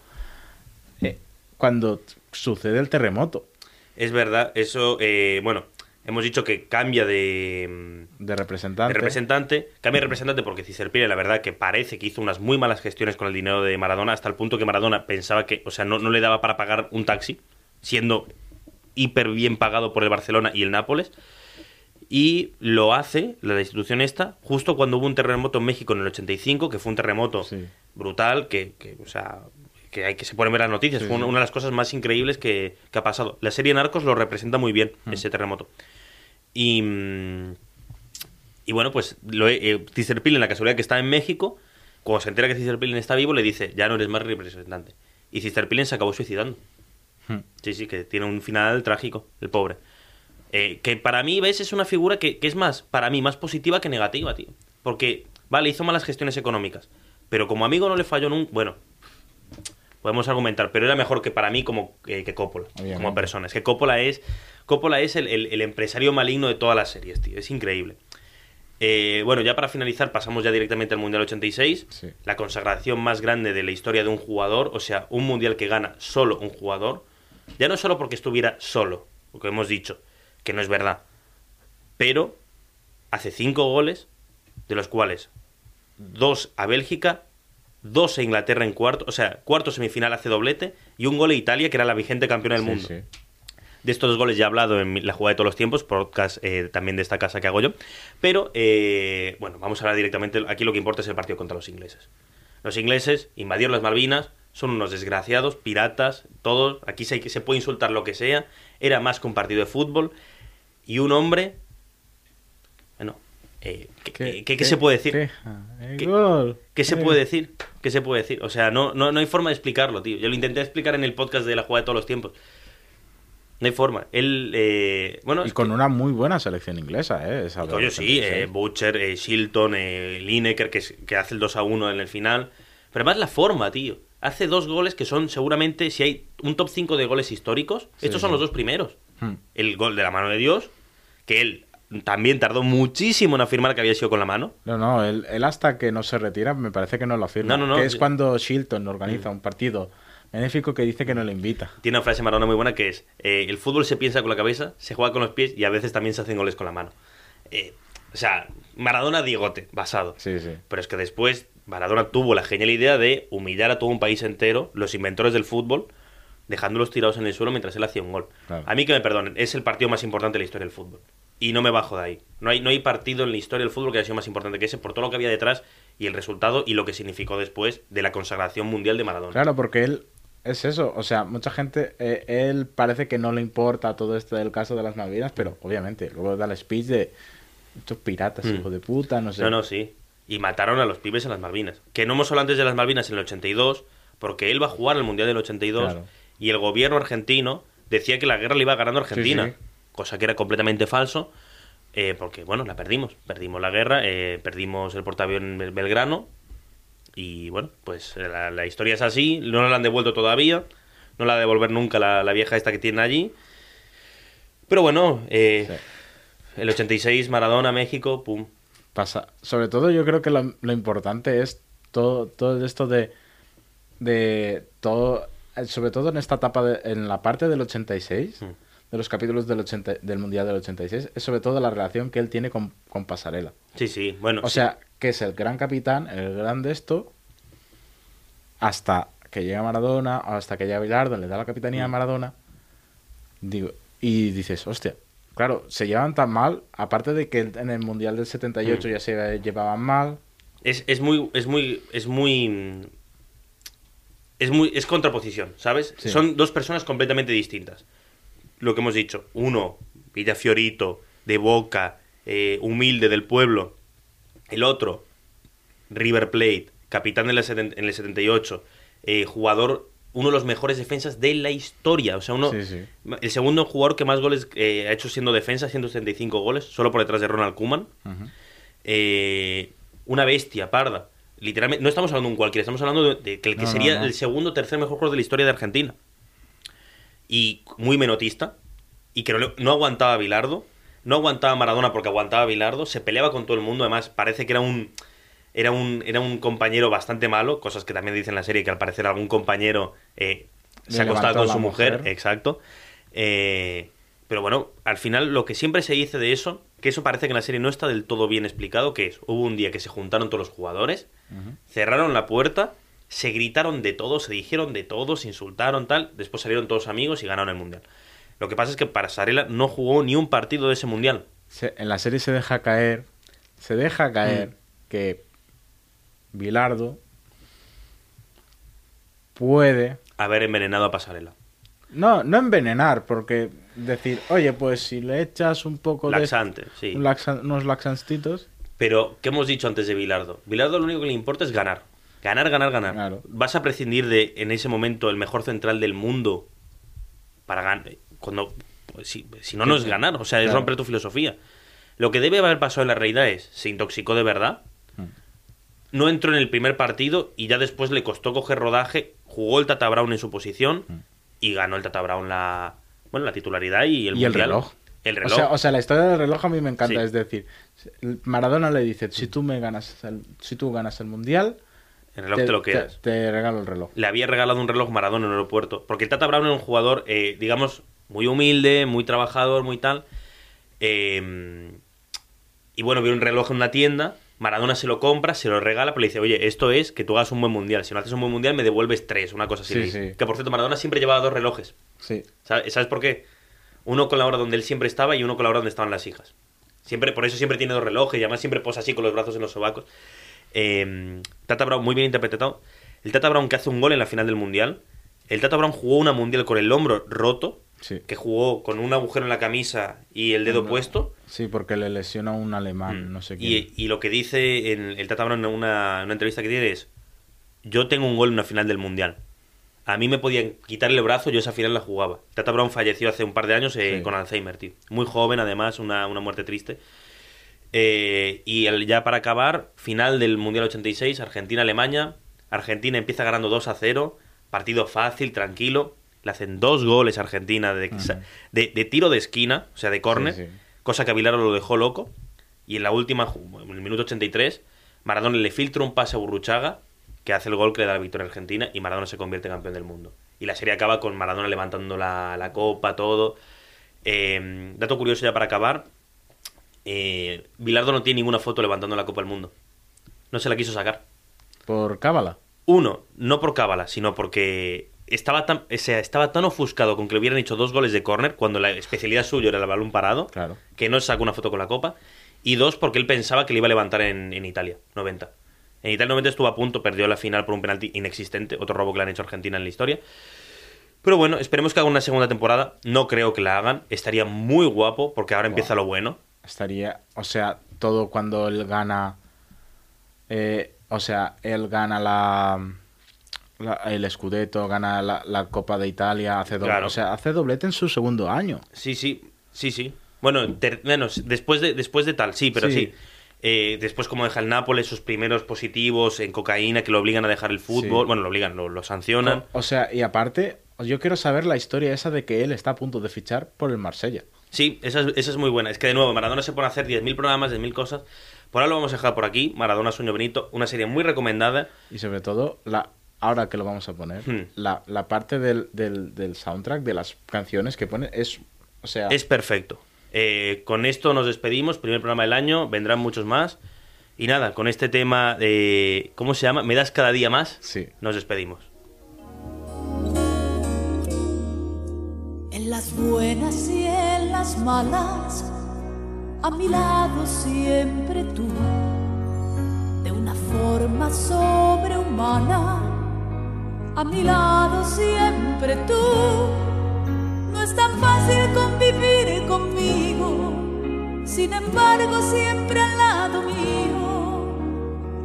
Eh, cuando sucede el terremoto Es verdad, eso, eh, bueno, hemos dicho que cambia de, de representante. de representante. Cambia de representante porque Cicerpire, la verdad, que parece que hizo unas muy malas gestiones con el dinero de Maradona, hasta el punto que Maradona pensaba que, o sea, no, no le daba para pagar un taxi, siendo hiper bien pagado por el Barcelona y el Nápoles. Y lo hace, la institución esta, justo cuando hubo un terremoto en México en el 85, que fue un terremoto Sí. brutal, que, que, o sea, que hay que se pueden ver las noticias. Sí, fue una, sí. una de las cosas más increíbles que, que ha pasado. La serie Narcos lo representa muy bien, Mm. ese terremoto. Y, mm, y bueno, pues lo, eh, Pillen, la casualidad que está en México, cuando se entera que Cesar Pillen está vivo, le dice, ya no eres más representante. Y Cesar Pillen se acabó suicidando. Hmm. Sí, sí, que tiene un final trágico, el pobre. Eh, que para mí, ¿ves? Es una figura que, que es más, para mí, más positiva que negativa, tío. Porque, vale, hizo malas gestiones económicas. Pero como amigo no le falló nunca. Bueno, podemos argumentar, pero era mejor que para mí como eh, que Coppola, Obviamente. como persona. Es que Coppola es, Coppola es el, el- el empresario maligno de todas las series, tío. Es increíble. Eh, bueno, ya para finalizar, pasamos ya directamente al Mundial 86. Sí. La consagración más grande de la historia de un jugador. O sea, un Mundial que gana solo un jugador. Ya no solo porque estuviera solo, lo que hemos dicho, que no es verdad. Pero hace cinco goles, de los cuales dos a Bélgica, dos a Inglaterra en cuarto, o sea, cuarto semifinal hace doblete y un gol a Italia, que era la vigente campeona del Sí, mundo. sí. De estos dos goles ya he hablado en la jugada de todos los tiempos, podcast eh, también de esta casa que hago yo. Pero, eh, bueno, vamos a hablar directamente. Aquí lo que importa es el partido contra los ingleses. Los ingleses invadieron las Malvinas, son unos desgraciados, piratas, todos. Aquí se, se puede insultar lo que sea. Era más que un partido de fútbol. Y un hombre. Bueno, eh, ¿qué, qué- qué- qué se puede decir? ¿Qué-. ¿Qué se Eh. puede decir? ¿Qué se puede decir? O sea, no, no, no hay forma de explicarlo, tío. Yo lo intenté explicar en el podcast de la jugada de todos los tiempos. No hay forma. Él, eh, bueno, Y con que- una muy buena selección inglesa, ¿eh? Esa coño, del sí, 86. eh, Butcher, eh, Shilton, eh, Lineker, que, que hace el 2 a 1 en el final. Pero además la forma, tío. Hace dos goles que son seguramente, si hay un top 5 de goles históricos, Sí, estos son sí. los dos primeros. Hmm. El gol de la mano de Dios, que él también tardó muchísimo en afirmar que había sido con la mano. No, no, él, él hasta que no se retira me parece que no lo afirma. No, no, no, Que es cuando Shilton organiza Mm. un partido benéfico que dice que no le invita. Tiene una frase Maradona muy buena que es: eh, el fútbol se piensa con la cabeza, se juega con los pies y a veces también se hacen goles con la mano. Eh, o sea, Maradona Diegote, basado. Sí, sí. Pero es que después Maradona tuvo la genial idea de humillar a todo un país entero, los inventores del fútbol, dejándolos tirados en el suelo mientras él hacía un gol. Claro. A mí que me perdonen, es el partido más importante de la historia del fútbol. Y no me bajo de ahí. No hay, no hay partido en la historia del fútbol que haya sido más importante que ese por todo lo que había detrás y el resultado y lo que significó después de la consagración mundial de Maradona. Claro, porque él es eso. O sea, mucha gente, eh, él parece que no le importa todo esto del caso de las Malvinas, pero obviamente luego da el speech de estos piratas, Mm. hijo de puta, no sé. No, no, sí. Y mataron a los pibes en las Malvinas. Que no hemos hablado antes de las Malvinas en el 82, porque él va a jugar el Mundial del 82 Claro. y el gobierno argentino decía que la guerra le iba ganando a Argentina, Sí, sí. cosa que era completamente falso, eh, porque, bueno, la perdimos. Perdimos la guerra, eh, perdimos el portaavión Bel- Belgrano y, bueno, pues eh, la, la historia es así, no la han devuelto todavía, no la va a devolver nunca la, la vieja esta que tiene allí. Pero bueno, eh, Sí. el 86, Maradona, México, pum. Pasa. Sobre todo yo creo que lo, lo importante es todo, todo esto de, de todo, sobre todo en esta etapa, de- en la parte del 86, Mm. de los capítulos del, 80 del Mundial del 86, es sobre todo la relación que él tiene con, con Pasarela. Sí, sí, bueno. O sí. sea, que es el gran capitán, el gran de esto, hasta que llega Maradona, hasta que llega Bilardo, le da la capitanía a Mm. Maradona, digo, y dices, hostia, claro, se llevan tan mal, aparte de que en el Mundial del 78 Mm. ya se llevaban mal, Es, es muy, es muy, es muy, es muy, es contraposición, ¿sabes? Sí. Son dos personas completamente distintas. Lo que hemos dicho, uno, Villafiorito, de Boca, eh, humilde del pueblo. El otro, River Plate, capitán en el 78, eh, jugador, uno de los mejores defensas de la historia. O sea, uno, Sí, sí. el segundo jugador que más goles eh, ha hecho siendo defensa, 175 goles, solo por detrás de Ronald. Ujú. Eh, una bestia parda. Literalmente, no estamos hablando de un cualquiera, estamos hablando de, de que el que No, no, sería no. el segundo o tercer mejor jugador de la historia de Argentina. Y muy menotista. Y que no, no aguantaba a Bilardo. No aguantaba a Maradona porque aguantaba a Bilardo. Se peleaba con todo el mundo. Además, parece que era un. Era un, era un compañero bastante malo, cosas que también dice en la serie, que al parecer algún compañero eh, se acostaba levantó con su mujer, mujer. exacto. Eh, pero bueno, al final lo que siempre se dice de eso, que eso parece que en la serie no está del todo bien explicado, que es, hubo un día que se juntaron todos los jugadores, cerraron la puerta, se gritaron de todo, se dijeron de todo, se insultaron, tal, después salieron todos amigos y ganaron el Mundial. Lo que pasa es que Pasarela no jugó ni un partido de ese Mundial. Se- en la serie se deja caer, se deja caer Mm. que Bilardo puede Haber envenenado a Pasarela. No, no envenenar, porque decir, oye, pues si le echas un poco Laxante, de... sí. un unos laxantitos, Pero, ¿qué hemos dicho antes de Bilardo? Bilardo lo único que le importa es ganar. Ganar, ganar, ganar. Claro. Vas a prescindir de, en ese momento, el mejor central del mundo para ganar. Cuando, pues, si, si no, no es ganar. O sea, es Claro. romper tu filosofía. Lo que debe haber pasado en la realidad es, se intoxicó de verdad. No entró en el primer partido y ya después le costó coger rodaje, jugó el Tata Brown en su posición Mm. y ganó el Tata Brown la, bueno, la titularidad y el y el mundial. reloj. El O reloj. sea, o sea, la historia del reloj a mí me encanta, Sí. es decir, Maradona le dice, si tú me ganas el, si tú ganas el mundial, el reloj te, lo quedas. te regalo el reloj. le había regalado un reloj Maradona en el aeropuerto. Porque el Tata Brown era un jugador, eh, digamos, muy humilde, muy trabajador, muy tal. Eh, y bueno, vio un reloj en una tienda, Maradona se lo compra, se lo regala, pero le dice, oye, esto es que tú hagas un buen mundial. Si no haces un buen mundial, me devuelves tres, una cosa así. Sí, sí. Que por cierto, Maradona siempre llevaba dos relojes. Sí. ¿Sabes, ¿Sabes por qué? Uno con la hora donde él siempre estaba y uno con la hora donde estaban las hijas. Siempre, por eso siempre tiene dos relojes y además siempre posa así con los brazos en los sobacos. Eh, Tata Brown, muy bien interpretado. El Tata Brown que hace un gol en la final del Mundial. El Tata Brown jugó una Mundial con el hombro roto, Sí. que jugó con un agujero en la camisa y el dedo No. puesto. Sí, porque le lesiona un alemán, no sé. Mm. Y, y lo que dice en el Tata Brown en una, en una entrevista que tiene es: Yo tengo un gol en una final del Mundial. A mí me podían quitar el brazo, yo esa final la jugaba. Tata Brown falleció hace un par de años eh, Sí. con Alzheimer, tío. Muy joven, además, una, una muerte triste. Eh, y el- ya para acabar, final del Mundial 86, Argentina-Alemania. Argentina empieza ganando 2 a 0. Partido fácil, tranquilo. Le hacen dos goles a Argentina de, de, de tiro de esquina, o sea, de córner. Sí, sí. Cosa que a Vilaro lo dejó loco. Y en la última, en el minuto 83, Maradona le filtra un pase a Burruchaga que hace el gol que le da la victoria a Argentina y Maradona se convierte en campeón del mundo. Y la serie acaba con Maradona levantando la, la copa, todo. Eh, dato curioso ya para acabar. Eh, Bilardo no tiene ninguna foto levantando la copa del mundo. No se la quiso sacar. Por Cábala. Uno, no por cábala, sino porque estaba tan, o sea, estaba tan ofuscado con que le hubieran hecho dos goles de córner cuando la especialidad suya era el balón parado, Claro. que no sacó una foto con la copa. Y dos, porque él pensaba que le iba a levantar en, en Italia, 90. En Italia 90 estuvo a punto, perdió la final por un penalti inexistente, otro robo que le han hecho a Argentina en la historia. Pero bueno, esperemos que haga una segunda temporada. No creo que la hagan. Estaría muy guapo, porque ahora empieza lo bueno. Estaría, o sea, todo cuando él gana, eh, o sea, él gana la, la- el Scudetto, gana la, la Copa de Italia, hace doble, Claro. o sea, hace doblete en su segundo año. Sí, sí, sí, sí. Bueno, ter- bueno, después de, después de tal, sí, pero sí. Sí. Eh, después como deja el Nápoles, sus primeros positivos en cocaína que lo obligan a dejar el fútbol. Sí. Bueno, lo obligan, lo, lo sancionan. O, o sea, y aparte, yo quiero saber la historia esa de que él está a punto de fichar por el Marsella. Sí, esa es, esa es muy buena. Es que de nuevo, Maradona se pone a hacer 10.000 programas, 10.000 cosas. Por ahora lo vamos a dejar por aquí. Maradona Sueño Benito, una serie muy recomendada. Y sobre todo, la, ahora que lo vamos a poner, Hmm. la, la parte del, del, del soundtrack, de las canciones que pone, es, o sea, Es perfecto. Eh, con esto nos despedimos. Primer programa del año. Vendrán muchos más. Y nada, con este tema de... ¿Cómo se llama? ¿Me das cada día más? Sí. Nos despedimos. En las buenas y en las malas, a mi lado siempre tú, de una forma sobrehumana, a mi lado siempre tú. No es tan fácil convivir conmigo, sin embargo siempre al lado mío,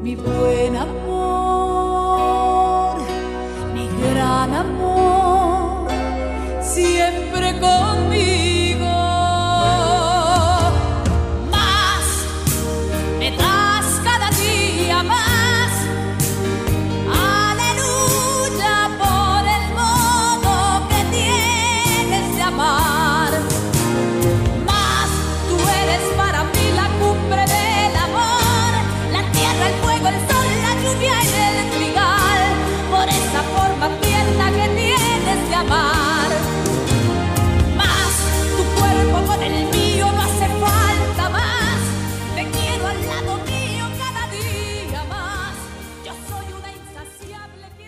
mi buen amor, mi gran amor siempre conmigo.